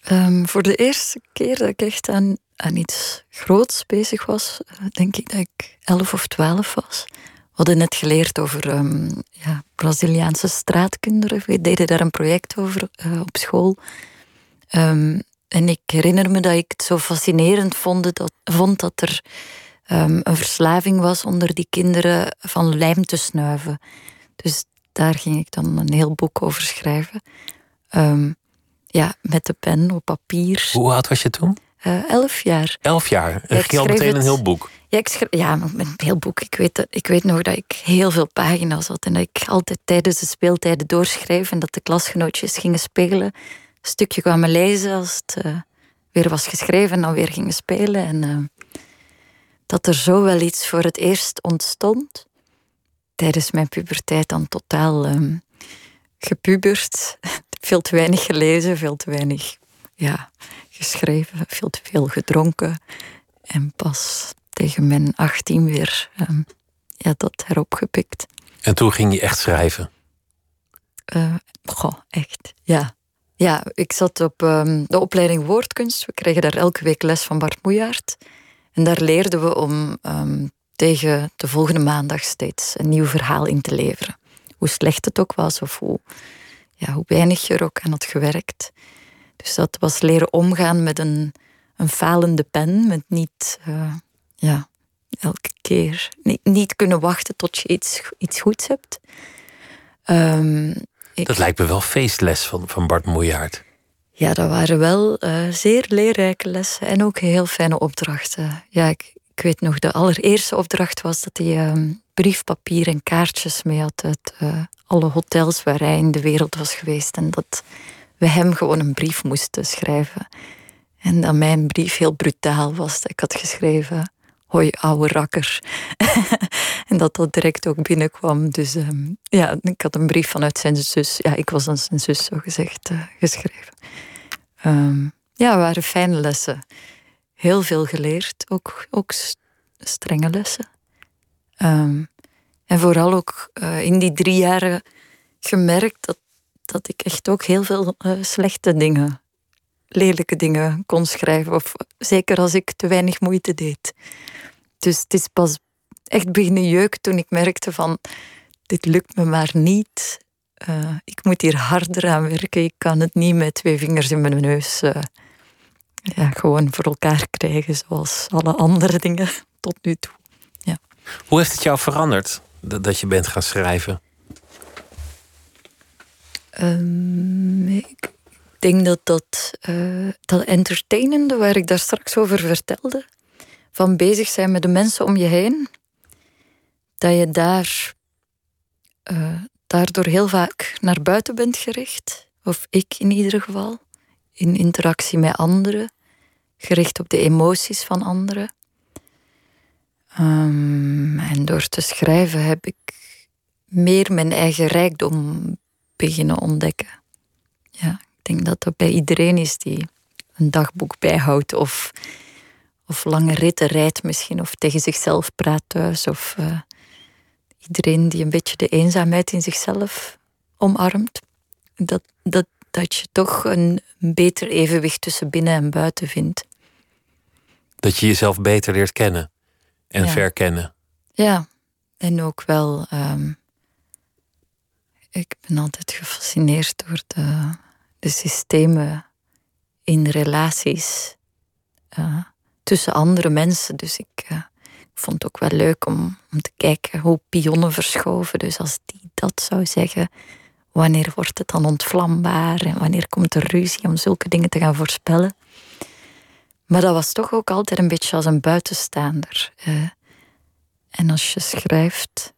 Ehm, voor de eerste keer dat ik echt aan, aan iets groots bezig was, eh, denk ik dat ik elf of twaalf was. We hadden net geleerd over um, ja, Braziliaanse straatkinderen. We deden daar een project over uh, op school. Um, en ik herinner me dat ik het zo fascinerend vond dat, vond dat er um, een verslaving was onder die kinderen van lijm te snuiven. Dus daar ging ik dan een heel boek over schrijven. ja, met de pen op papier. Hoe oud was je toen? Uh, elf jaar. Elf jaar? Ja, je al meteen een heel boek? Ja, ik schreef, ja, een heel boek. Ik weet, ik weet nog dat ik heel veel pagina's had. En dat ik altijd tijdens de speeltijden doorschreef. En dat de klasgenootjes gingen spelen. Stukje kwamen lezen als het uh, weer was geschreven. En dan weer gingen spelen. En uh, dat er zo wel iets voor het eerst ontstond. Tijdens mijn puberteit dan totaal um, gepubert. veel te weinig gelezen, veel te weinig ja, geschreven, veel te veel gedronken. En pas tegen mijn 18 weer um, ja, dat heropgepikt. En toen ging je echt schrijven? Uh, goh, echt, ja. Ja, ik zat op um, de opleiding woordkunst. We kregen daar elke week les van Bart Moejaert. En daar leerden we om um, tegen de volgende maandag steeds een nieuw verhaal in te leveren. Hoe slecht het ook was of hoe, ja, hoe weinig je er ook aan had gewerkt. Dus dat was leren omgaan met een, een falende pen, met niet uh, ja, elke keer niet, niet, kunnen wachten tot je iets, iets goeds hebt. Um, ik, dat lijkt me wel feestles van, van Bart Moejaert. Ja, dat waren wel uh, zeer leerrijke lessen en ook heel fijne opdrachten. Ja, ik, ik weet nog, de allereerste opdracht was dat hij uh, briefpapier en kaartjes mee had uit uh, alle hotels waar hij in de wereld was geweest. En dat we hem gewoon een brief moesten schrijven. En dat mijn brief heel brutaal was. Ik had geschreven: Hoi, ouwe rakker. en dat dat direct ook binnenkwam. Dus um, ja, ik had een brief vanuit zijn zus. Ja, ik was aan zijn zus zo gezegd uh, geschreven. Um, ja, waren fijne lessen. Heel veel geleerd. Ook, ook strenge lessen. Um, en vooral ook uh, in die drie jaren gemerkt dat, dat ik echt ook heel veel uh, slechte dingen, lelijke dingen kon schrijven. Of zeker als ik te weinig moeite deed. Dus het is pas echt beginnen jeuk toen ik merkte van dit lukt me maar niet. Uh, ik moet hier harder aan werken. Ik kan het niet met twee vingers in mijn neus uh, ja, gewoon voor elkaar krijgen zoals alle andere dingen tot nu toe. Ja. Hoe heeft het jou veranderd dat je bent gaan schrijven? Um, ik denk dat dat, uh, dat entertainende waar ik daar straks over vertelde, van bezig zijn met de mensen om je heen, dat je daar uh, daardoor heel vaak naar buiten bent gericht, of ik in ieder geval, in interactie met anderen, gericht op de emoties van anderen. Um, en door te schrijven heb ik meer mijn eigen rijkdom beginnen ontdekken. Ja, ik denk dat dat bij iedereen is die een dagboek bijhoudt of of lange ritten rijdt misschien, of tegen zichzelf praat thuis, of uh, iedereen die een beetje de eenzaamheid in zichzelf omarmt, dat, dat, dat je toch een beter evenwicht tussen binnen en buiten vindt. Dat je jezelf beter leert kennen en verkennen. Ja, en ook wel. Um, ik ben altijd gefascineerd door de, de systemen in relaties. Uh, tussen andere mensen. Dus ik uh, vond het ook wel leuk om, om te kijken hoe pionnen verschoven. Dus als die dat zou zeggen, wanneer wordt het dan ontvlambaar en wanneer komt er ruzie om zulke dingen te gaan voorspellen. Maar dat was toch ook altijd een beetje als een buitenstaander. Uh, en als je schrijft,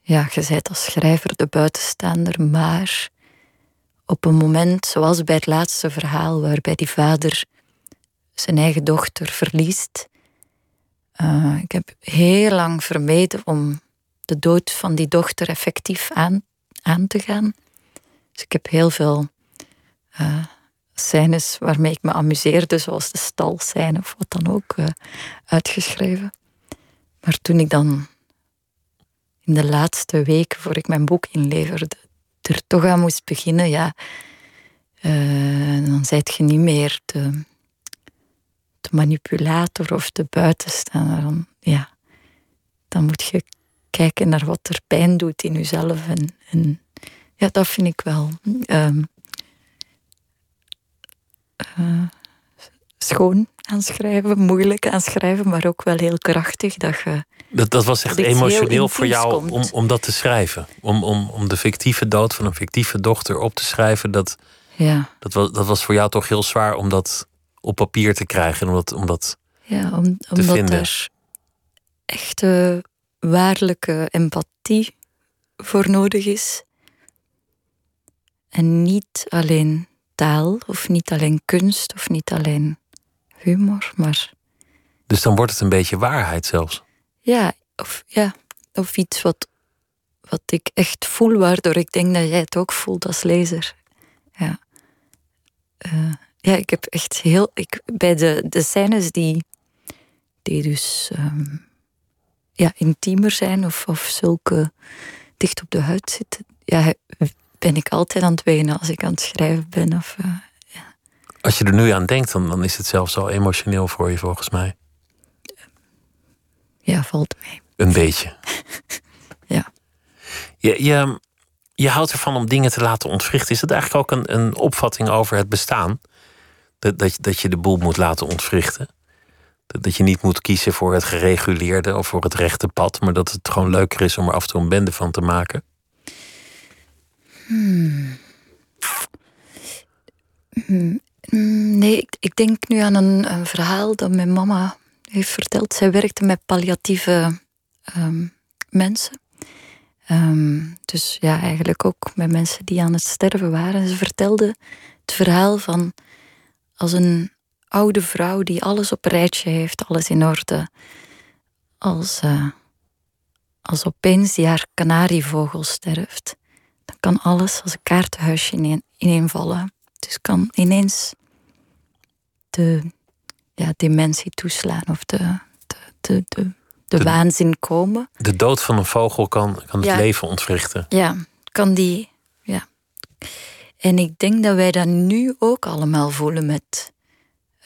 ja, je bent als schrijver de buitenstaander, maar op een moment, zoals bij het laatste verhaal, waarbij die vader zijn eigen dochter verliest. Uh, ik heb heel lang vermeden om de dood van die dochter effectief aan, aan te gaan. Dus ik heb heel veel uh, scènes waarmee ik me amuseerde, zoals de stalscène of wat dan ook, uh, uitgeschreven. Maar toen ik dan in de laatste weken, voor ik mijn boek inleverde, er toch aan moest beginnen, ja, dan zijt je niet meer de, de manipulator of de buitenstaander. Dan, ja, dan moet je kijken naar wat er pijn doet in jezelf. En, en ja, dat vind ik wel uh, schoon aan schrijven, moeilijk aan schrijven, maar ook wel heel krachtig. Dat, je, dat, dat was echt emotioneel voor jou om, om dat te schrijven. Om, om, om de fictieve dood van een fictieve dochter op te schrijven. Dat, ja. dat, was, dat was voor jou toch heel zwaar om dat op papier te krijgen. Om dat, om dat ja, om, te omdat vinden. er echte waarlijke empathie voor nodig is. En niet alleen taal, of niet alleen kunst, of niet alleen humor, maar. Dus dan wordt het een beetje waarheid zelfs. Ja, of, ja, of iets wat, wat ik echt voel, waardoor ik denk dat jij het ook voelt als lezer. Ja. Uh, ja, ik heb echt heel. Ik, bij de, de scènes die, die dus um, ja, intiemer zijn of, of zulke dicht op de huid zitten, ja, ben ik altijd aan het wenen als ik aan het schrijven ben. Of, uh, ja. Als je er nu aan denkt, dan, dan is het zelfs al emotioneel voor je, volgens mij. Ja, valt mee. Een beetje. ja. Je, je, je houdt ervan om dingen te laten ontwrichten. Is dat eigenlijk ook een, een opvatting over het bestaan? Dat, dat, dat je de boel moet laten ontwrichten? Dat, dat je niet moet kiezen voor het gereguleerde of voor het rechte pad, maar dat het gewoon leuker is om er af en toe een bende van te maken? Hmm. Hmm. Nee, ik, denk nu aan een, een, verhaal dat mijn mama heeft verteld. Zij werkte met palliatieve um, mensen. Um, dus ja, eigenlijk ook met mensen die aan het sterven waren. Ze vertelde het verhaal van als een oude vrouw die alles op rijtje heeft, alles in orde. Als, uh, als opeens die haar kanarievogel sterft, dan kan alles als een kaartenhuisje ineen, ineenvallen. Dus kan ineens de ja, dementie toeslaan of de, de, de, de, de, waanzin komen. De dood van een vogel kan, kan het leven ontwrichten. Ja, kan die. Ja. En ik denk dat wij dat nu ook allemaal voelen met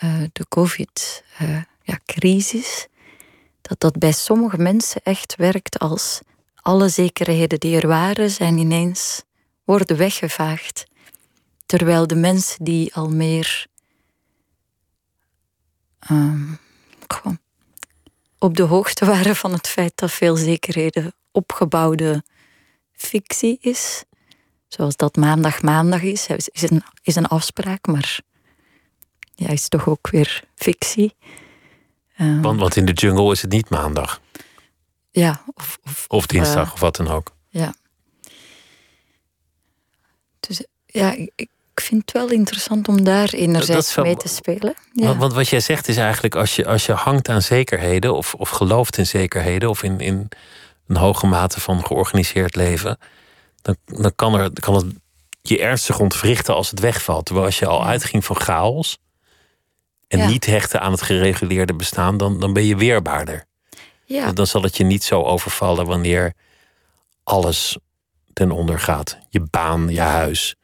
uh, de COVID-crisis. Uh, ja, dat dat bij sommige mensen echt werkt als alle zekerheden die er waren, zijn ineens worden weggevaagd. Terwijl de mensen die al meer um, op de hoogte waren van het feit dat veel zekerheden opgebouwde fictie is. Zoals dat maandag maandag is, is een, is een afspraak, maar ja, is toch ook weer fictie. Um, want, want in de jungle is het niet maandag. Ja, of, of, of dinsdag uh, of wat dan ook. Ja. Dus ja, ik, ik vind het wel interessant om daar enerzijds wel, mee te spelen. Ja. Want, want, wat jij zegt is eigenlijk, als je, als je hangt aan zekerheden, of, of gelooft in zekerheden, of in, in een hoge mate van georganiseerd leven, dan, dan kan, er, kan het je ernstig ontwrichten als het wegvalt. Terwijl als je al uitging van chaos en niet hechten aan het gereguleerde bestaan, dan, dan ben je weerbaarder. Ja. Dan zal het je niet zo overvallen wanneer alles ten onder gaat. Je baan, je huis,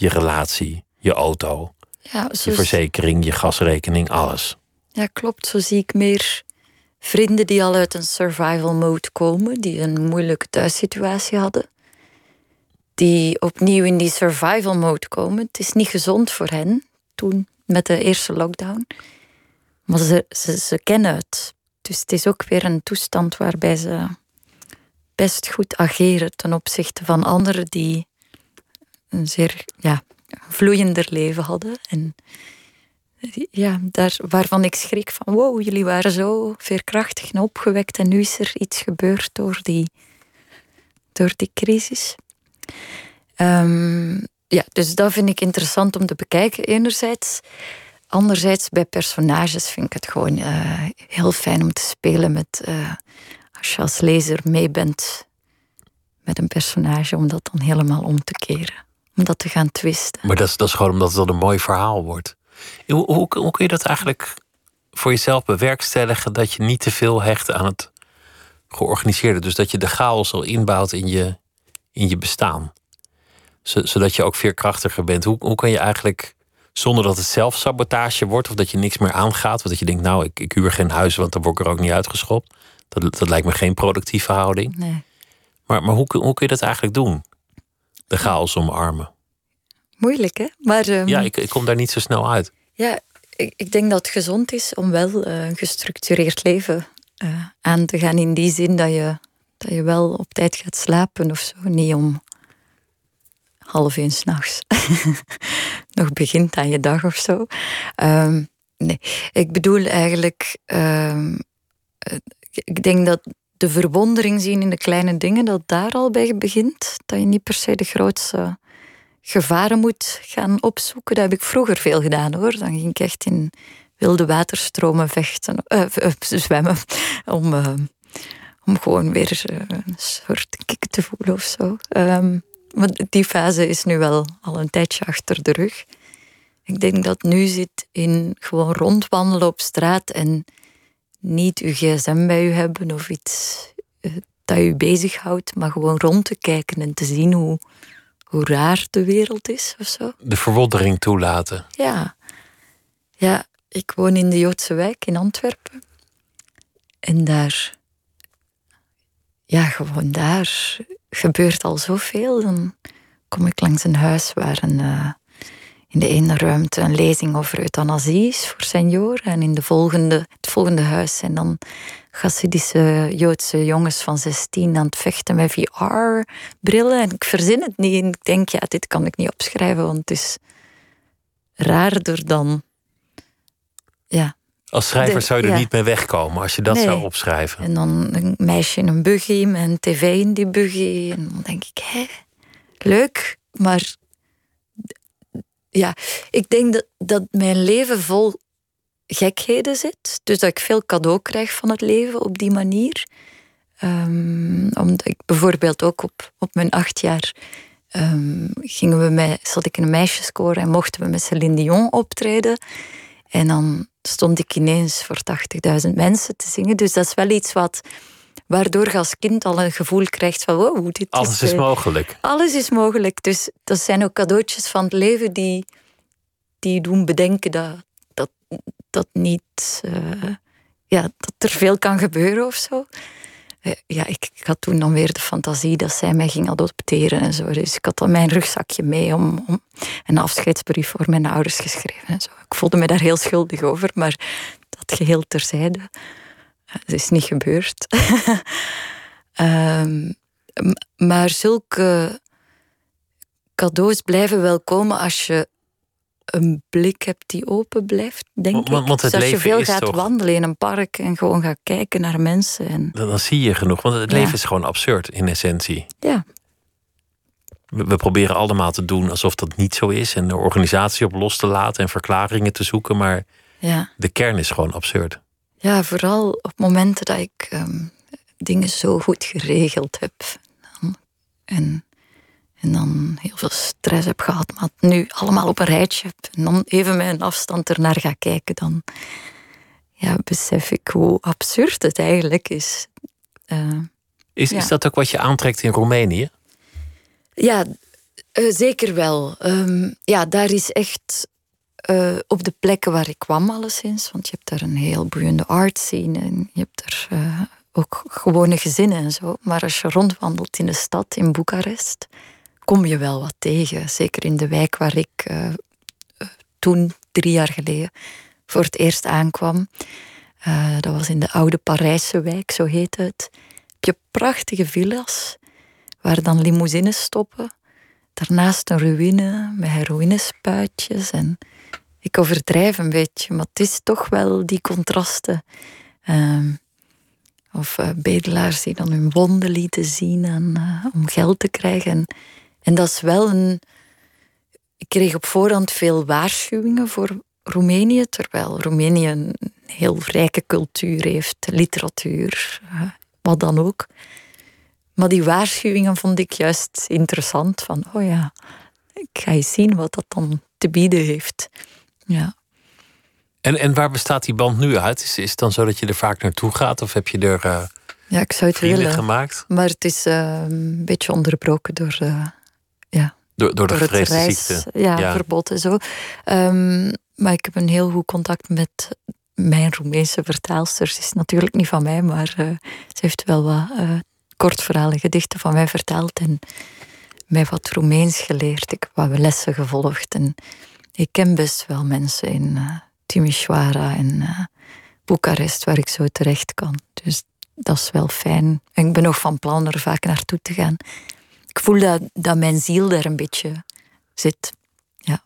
je relatie, je auto, ja, je verzekering, je gasrekening, alles. Ja, klopt. Zo zie ik meer vrienden die al uit een survival mode komen, die een moeilijke thuissituatie hadden, die opnieuw in die survival mode komen. Het is niet gezond voor hen toen met de eerste lockdown, maar ze, ze, ze kennen het. Dus het is ook weer een toestand waarbij ze best goed ageren ten opzichte van anderen die een zeer ja, vloeiender leven hadden. En ja, daar, waarvan ik schrik van wow, jullie waren zo veerkrachtig en opgewekt en nu is er iets gebeurd door die, door die crisis. Um, ja, dus dat vind ik interessant om te bekijken enerzijds. Anderzijds bij personages vind ik het gewoon uh, heel fijn om te spelen met... Uh, als je als lezer mee bent met een personage, om dat dan helemaal om te keren om dat te gaan twisten. Maar dat is, dat is gewoon omdat het dan een mooi verhaal wordt. Hoe, hoe, hoe kun je dat eigenlijk voor jezelf bewerkstelligen dat je niet te veel hecht aan het georganiseerde? Dus dat je de chaos al inbouwt in je, in je bestaan. Zodat je ook veerkrachtiger bent. Hoe, hoe kan je eigenlijk, zonder dat het zelfsabotage wordt of dat je niks meer aangaat, of dat je denkt, nou, ik, ik huur geen huis, want dan word ik er ook niet uitgeschopt. Dat, dat lijkt me geen productieve houding. Nee. Maar, maar hoe, hoe kun je dat eigenlijk doen? De chaos omarmen? Moeilijk, hè? Maar, um, ja, ik, ik kom daar niet zo snel uit. Ja, ik, ik denk dat het gezond is om wel uh, een gestructureerd leven uh, aan te gaan. In die zin dat je, dat je wel op tijd gaat slapen of zo. Niet om half één s'nachts nog begint aan je dag of zo. Um, nee, ik bedoel eigenlijk... Um, ik denk dat de verwondering zien in de kleine dingen, dat daar al bij begint. Dat je niet per se de grootste gevaren moet gaan opzoeken. Dat heb ik vroeger veel gedaan hoor. Dan ging ik echt in wilde waterstromen vechten, uh, zwemmen. Om, uh, om gewoon weer een soort kick te voelen of zo. Um, die fase is nu wel al een tijdje achter de rug. Ik denk dat nu zit in gewoon rondwandelen op straat en niet uw gsm bij u hebben of iets eh, dat je bezighoudt, maar gewoon rond te kijken en te zien hoe, hoe raar de wereld is of zo. De verwondering toelaten. Ja. Ja, ik woon in de Joodse wijk in Antwerpen. En daar, ja, gewoon daar gebeurt al zoveel. Dan kom ik langs een huis waar een, uh, in de ene ruimte een lezing over euthanasie is voor senioren. En in de volgende, het volgende huis zijn dan Hasidische Joodse jongens van 16 aan het vechten met VR-brillen. En ik verzin het niet. En ik denk, ja, dit kan ik niet opschrijven, want het is raarder dan. Ja. Als schrijver zou je er niet mee wegkomen als je dat zou opschrijven. En dan een meisje in een buggy met een tv in die buggy. En dan denk ik, hé, leuk, maar ja, ik denk dat, dat mijn leven vol gekheden zit. Dus dat ik veel cadeau krijg van het leven op die manier. Um, omdat ik bijvoorbeeld ook op, op mijn acht jaar um, gingen we met, zat ik in een meisjeskoor en mochten we met Céline Dion optreden. En dan stond ik ineens voor 80.000 mensen te zingen. Dus dat is wel iets wat waardoor je als kind al een gevoel krijgt van wow, dit alles is, is uh, mogelijk. Alles is mogelijk. Dus dat zijn ook cadeautjes van het leven die, die doen bedenken dat, dat, dat niet uh, ja, dat er veel kan gebeuren of zo. Uh, ja, ik, ik, had toen dan weer de fantasie dat zij mij ging adopteren en zo. Dus ik had dan mijn rugzakje mee om, om een afscheidsbrief voor mijn ouders geschreven en zo. Ik voelde me daar heel schuldig over, maar dat geheel terzijde. Het is niet gebeurd. um, maar zulke cadeaus blijven wel komen als je een blik hebt die open blijft, denk want, want ik. Het dus als je veel gaat toch... wandelen in een park en gewoon gaat kijken naar mensen. En... Dan, dan zie je genoeg, want het ja. leven is gewoon absurd in essentie. Ja. We, we, proberen allemaal te doen alsof dat niet zo is en de organisatie op los te laten en verklaringen te zoeken, maar ja. de kern is gewoon absurd. Ja, vooral op momenten dat ik um, dingen zo goed geregeld heb. En, en dan heel veel stress heb gehad, maar het nu allemaal op een rijtje heb. En dan even met een afstand ernaar ga kijken, dan ja, besef ik hoe absurd het eigenlijk is. Uh, is, ja. is dat ook wat je aantrekt in Roemenië? Ja, uh, zeker wel. Um, ja, daar is echt uh, op de plekken waar ik kwam, alleszins. Want je hebt daar een heel boeiende art scene en je hebt er uh, ook gewone gezinnen en zo. Maar als je rondwandelt in de stad, in Boekarest, kom je wel wat tegen. Zeker in de wijk waar ik uh, toen, drie jaar geleden, voor het eerst aankwam. dat was in de oude Parijse wijk, zo heette het. Heb je prachtige villa's waar dan limousines stoppen. Daarnaast een ruïne met heroïnespuitjes en ik overdrijf een beetje, maar het is toch wel die contrasten. Um, of uh, bedelaars die dan hun wonden lieten zien en, uh, om geld te krijgen. En, dat is wel een. Ik kreeg op voorhand veel waarschuwingen voor Roemenië, terwijl Roemenië een heel rijke cultuur heeft, literatuur, uh, wat dan ook. Maar die waarschuwingen vond ik juist interessant. Van, oh ja, ik ga eens zien wat dat dan te bieden heeft. Ja. En, en waar bestaat die band nu uit? Is, is het dan zo dat je er vaak naartoe gaat? Of heb je er uh, ja, ik zou het willen, gemaakt? Maar het is uh, een beetje onderbroken door, uh, ja, door, door de door reis, ziekte. Ja, Ja. verbod en zo. Um, maar ik heb een heel goed contact met mijn Roemeense vertaalster. Ze is natuurlijk niet van mij, maar ze heeft wel wat kortverhalen, gedichten van mij vertaald en mij wat Roemeens geleerd. Ik heb wat lessen gevolgd en ik ken best wel mensen in uh, Timișoara en uh, Boekarest waar ik zo terecht kan. Dus dat is wel fijn. En ik ben nog van plan er vaak naartoe te gaan. Ik voel dat, dat mijn ziel daar een beetje zit. Ja.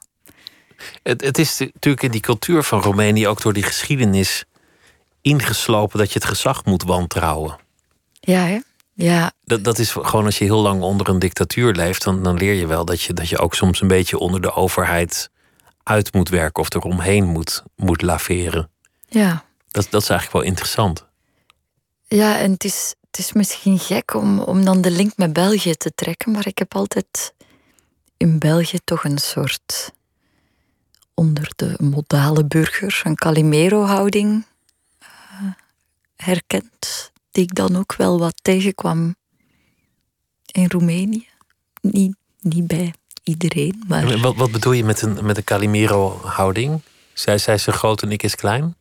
Het, het is natuurlijk in die cultuur van Roemenië ook door die geschiedenis ingeslopen dat je het gezag moet wantrouwen. Ja, hè? Ja, Dat, dat is gewoon als je heel lang onder een dictatuur leeft, dan, dan leer je wel dat je, dat je ook soms een beetje onder de overheid uit moet werken of eromheen moet, moet laveren. ja. Dat, dat is eigenlijk wel interessant. Ja, en het is, het is misschien gek om, om dan de link met België te trekken, maar ik heb altijd in België toch een soort onder de modale burger een Calimero-houding uh, herkend. die ik dan ook wel wat tegenkwam in Roemenië. Niet, niet bij iedereen, maar... Wat, wat bedoel je met een, met een Calimero-houding? Zij, zij is groot en ik is klein?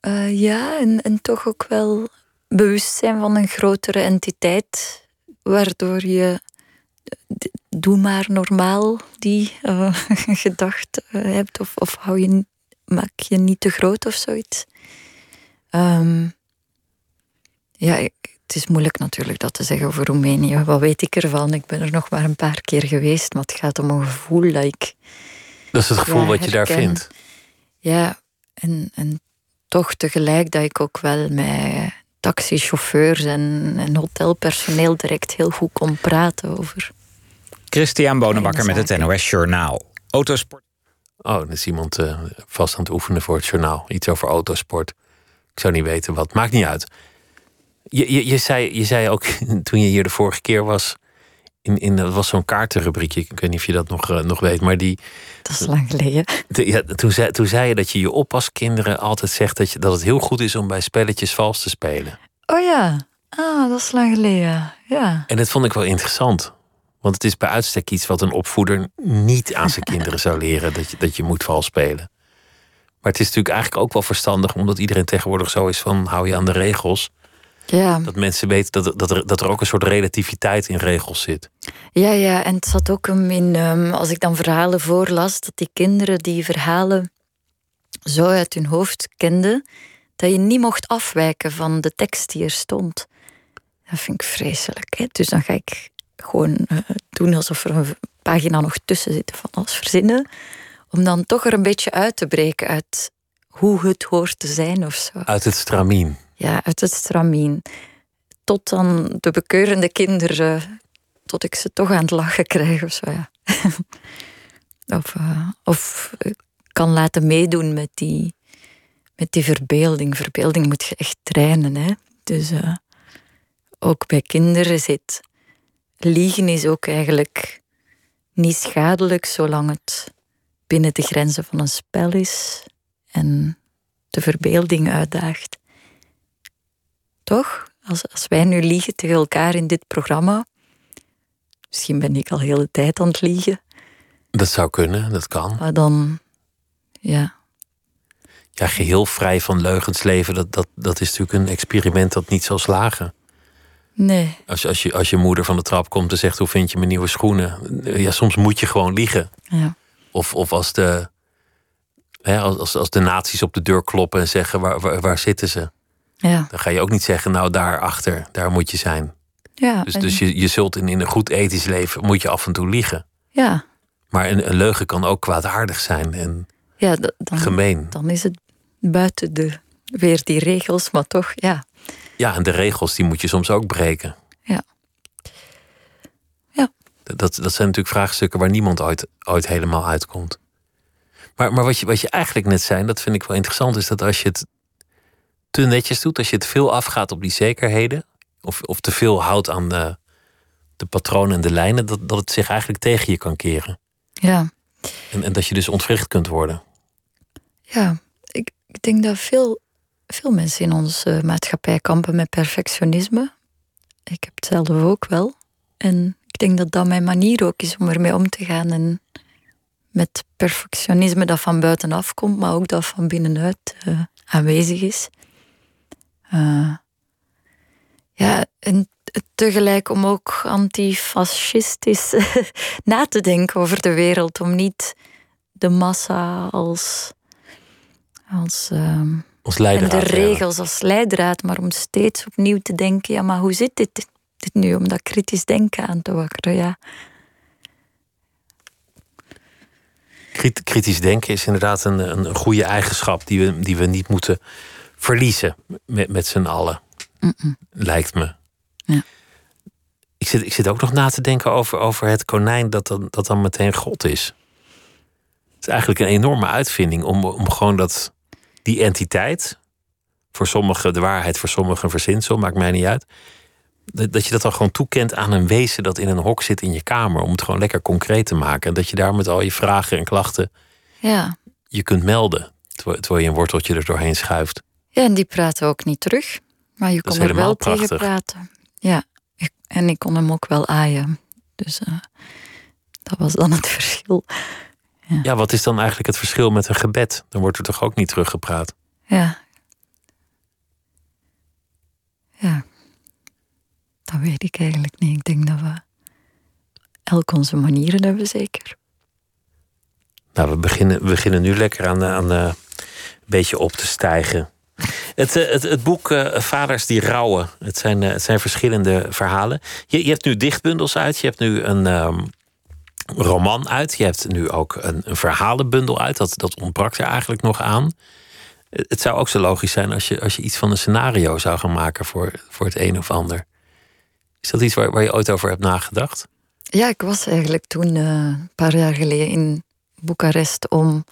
Eh, ja, en, en toch ook wel bewustzijn van een grotere entiteit, waardoor je doe maar normaal die eh, gedachte eh, hebt, of, of hou je, maak je niet te groot of zoiets. Ehm, ja, ik- het is moeilijk natuurlijk dat te zeggen over Roemenië. Wat weet ik ervan? Ik ben er nog maar een paar keer geweest, maar het gaat om een gevoel dat ik Dat is het gevoel Ja, wat je daar vindt. ja, en, en toch tegelijk dat ik ook wel met taxichauffeurs en, en hotelpersoneel direct heel goed kon praten over. Christian Bonenbakker met het NOS Journaal. Autosport. Oh, dan is iemand eh, vast aan het oefenen voor het journaal. Iets over autosport. Ik zou niet weten wat. Maakt niet uit. Je, je, je, zei, je zei ook toen je hier de vorige keer was. In, in, dat was zo'n kaartenrubriekje. Ik weet niet of je dat nog, eh, nog weet. Maar die, Dat is lang geleden. de- ja, toen, zei, toen zei je dat je je oppaskinderen altijd zegt dat, je, dat het heel goed is om bij spelletjes vals te spelen. Oh ja, ah, dat is lang geleden. Ja, En dat vond ik wel interessant. Want het is bij uitstek iets wat een opvoeder niet aan zijn kinderen zou leren. Dat je, dat je moet vals spelen. Maar het is natuurlijk eigenlijk ook wel verstandig, omdat iedereen tegenwoordig zo is van hou je aan de regels. Ja, Dat mensen weten dat, er- dat, er, dat er ook een soort relativiteit in regels zit. ja, ja. En het zat ook hem in, ehm, als ik dan verhalen voorlas, dat die kinderen die verhalen zo uit hun hoofd kenden, dat je niet mocht afwijken van de tekst die er stond. Dat vind ik vreselijk. Hè? Dus dan ga ik gewoon eh, doen alsof er een pagina nog tussen zit van alles verzinnen. Om dan toch er een beetje uit te breken uit hoe het hoort te zijn of zo. Uit het stramien. Ja, uit het stramien. Tot dan de bekeurende kinderen, tot ik ze toch aan het lachen krijg of zo, ja. of, eh, ik kan laten meedoen met die, met die verbeelding. Verbeelding moet je echt trainen, hè. Dus eh, ook bij kinderen zit... Liegen is ook eigenlijk niet schadelijk, zolang het binnen de grenzen van een spel is en de verbeelding uitdaagt. Toch? Als, als wij nu liegen tegen elkaar in dit programma, misschien ben ik al de hele tijd aan het liegen, Dat zou kunnen, dat kan. maar dan, ja, Ja, geheel vrij van leugens leven, dat, dat, dat is natuurlijk een experiment dat niet zal slagen. nee, Als, je- als, je, als je moeder van de trap komt en zegt hoe vind je mijn nieuwe schoenen? Ja, soms moet je gewoon liegen. ja, Of, of als, de, hè, als, als, als de nazi's op de deur kloppen en zeggen waar, waar, waar zitten ze? Ja, Dan ga je ook niet zeggen, nou daar achter, daar moet je zijn. ja, Dus, en- dus je, je zult in, in een goed ethisch leven, moet je af en toe liegen. ja, Maar een, een leugen kan ook kwaadaardig zijn en ja dan, gemeen. dan is het buiten de, weer die regels, maar toch, ja, Ja, en de regels die moet je soms ook breken. Ja. Ja. Dat, dat zijn natuurlijk vraagstukken waar niemand ooit, ooit helemaal uitkomt. Maar, maar wat, je, wat je eigenlijk net zei, dat vind ik wel interessant, is dat als je het te netjes doet, als je het veel afgaat op die zekerheden, of, of te veel houdt aan de, de patronen en de lijnen, dat, dat het zich eigenlijk tegen je kan keren. ja. En, en dat je dus ontwricht kunt worden. Ja, ik, ik denk dat veel, veel mensen in onze maatschappij kampen met perfectionisme. Ik heb het zelf ook wel. En ik denk dat dat mijn manier ook is om ermee om te gaan. En met perfectionisme dat van buitenaf komt, maar ook dat van binnenuit eh, aanwezig is. Eh, ja, en tegelijk om ook antifascistisch na te denken over de wereld. Om niet de massa als, als ehm, Als en de regels als leidraad, maar om steeds opnieuw te denken, ja, maar hoe zit dit, dit nu? Om dat kritisch denken aan te wakkeren, ja. Kritisch denken is inderdaad een, een, een goede eigenschap die we, die we niet moeten verliezen met, met z'n allen. Lijkt me. Ja. Ik, zit, ik zit ook nog na te denken over, over het konijn dat dan, dat dan meteen God is. Het is eigenlijk een enorme uitvinding om, om gewoon dat, die entiteit, voor sommigen de waarheid, voor sommigen een verzinsel, maakt mij niet uit. Dat dat je dat dan gewoon toekent aan een wezen dat in een hok zit in je kamer. Om het gewoon lekker concreet te maken. En dat je daar met al je vragen en klachten Ja. je kunt melden. Terwijl je een worteltje er doorheen schuift. Ja, en die praten ook niet terug. Maar je kon er wel tegen praten. Ja, ik- en ik kon hem ook wel aaien. Dus eh, dat was dan het verschil. Ja, wat is dan eigenlijk het verschil met een gebed? Dan wordt er toch ook niet teruggepraat? Ja. Ja. Dat weet ik eigenlijk niet. Ik denk dat we elk onze manieren hebben, zeker. Nou, we beginnen, we beginnen nu lekker aan, eh, aan eh, een beetje op te stijgen. Het, eh, het, het boek eh, Vaders die rouwen. Het zijn, eh, het zijn verschillende verhalen. Je, je hebt nu dichtbundels uit. Je hebt nu een ehm, roman uit. Je hebt nu ook een, een verhalenbundel uit. Dat, dat ontbrak er eigenlijk nog aan. Het zou ook zo logisch zijn als je, als je iets van een scenario zou gaan maken voor, voor het een of ander. Is dat iets waar, waar je ooit over hebt nagedacht? Ja, ik was eigenlijk toen een paar jaar geleden in Boekarest om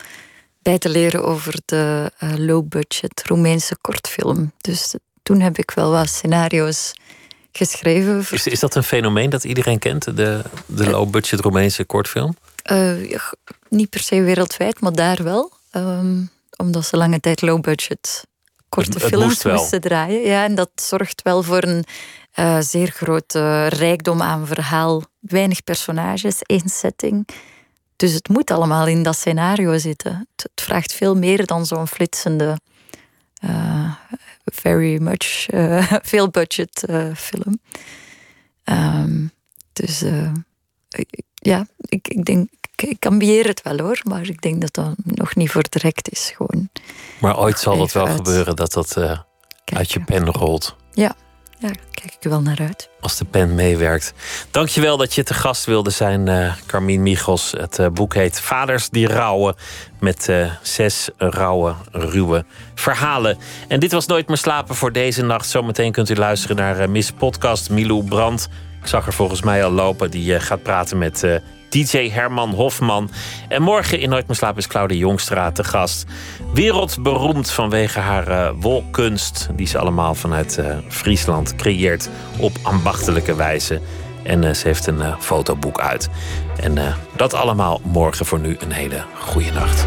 bij te leren over de eh, low-budget Roemeense kortfilm. Dus toen heb ik wel wat scenario's geschreven. voor- Is, is dat een fenomeen dat iedereen kent? De, de low-budget Roemeense kortfilm? Eh, ja, niet per se wereldwijd, maar daar wel. Ehm, omdat ze lange tijd low-budget korte Het- het films moesten draaien. Ja, en dat zorgt wel voor een eh, zeer grote rijkdom aan verhaal. Weinig personages, één setting. Dus het moet allemaal in dat scenario zitten. Het, het vraagt veel meer dan zo'n flitsende, eh, very much, eh, veel budget eh, film. Ehm, dus ja, ik, ik denk, ik, ik ambieer het wel hoor, maar ik denk dat dat nog niet voor direct is. Gewoon Maar ooit zal dat Even wel uit. gebeuren dat dat uit je pen rolt. Ja, daar kijk ik wel naar uit. Als de pen meewerkt. Dankjewel dat je te gast wilde zijn, eh Carmien Michels. Het eh, boek heet Vaders die rouwen. Met eh, zes rauwe, ruwe verhalen. En dit was Nooit meer slapen voor deze nacht. Zometeen kunt u luisteren naar Miss Podcast Milou Brandt. Ik zag er volgens mij al lopen. Die gaat praten met DJ Herman Hofman. En morgen in Nooit meer slapen is Claudia Jongstra te gast. Wereldberoemd vanwege haar eh, wolkunst. Die ze allemaal vanuit eh, Friesland creëert op ambachtelijke wijze. En eh, ze heeft een fotoboek uit. En dat allemaal morgen voor nu een hele goede nacht.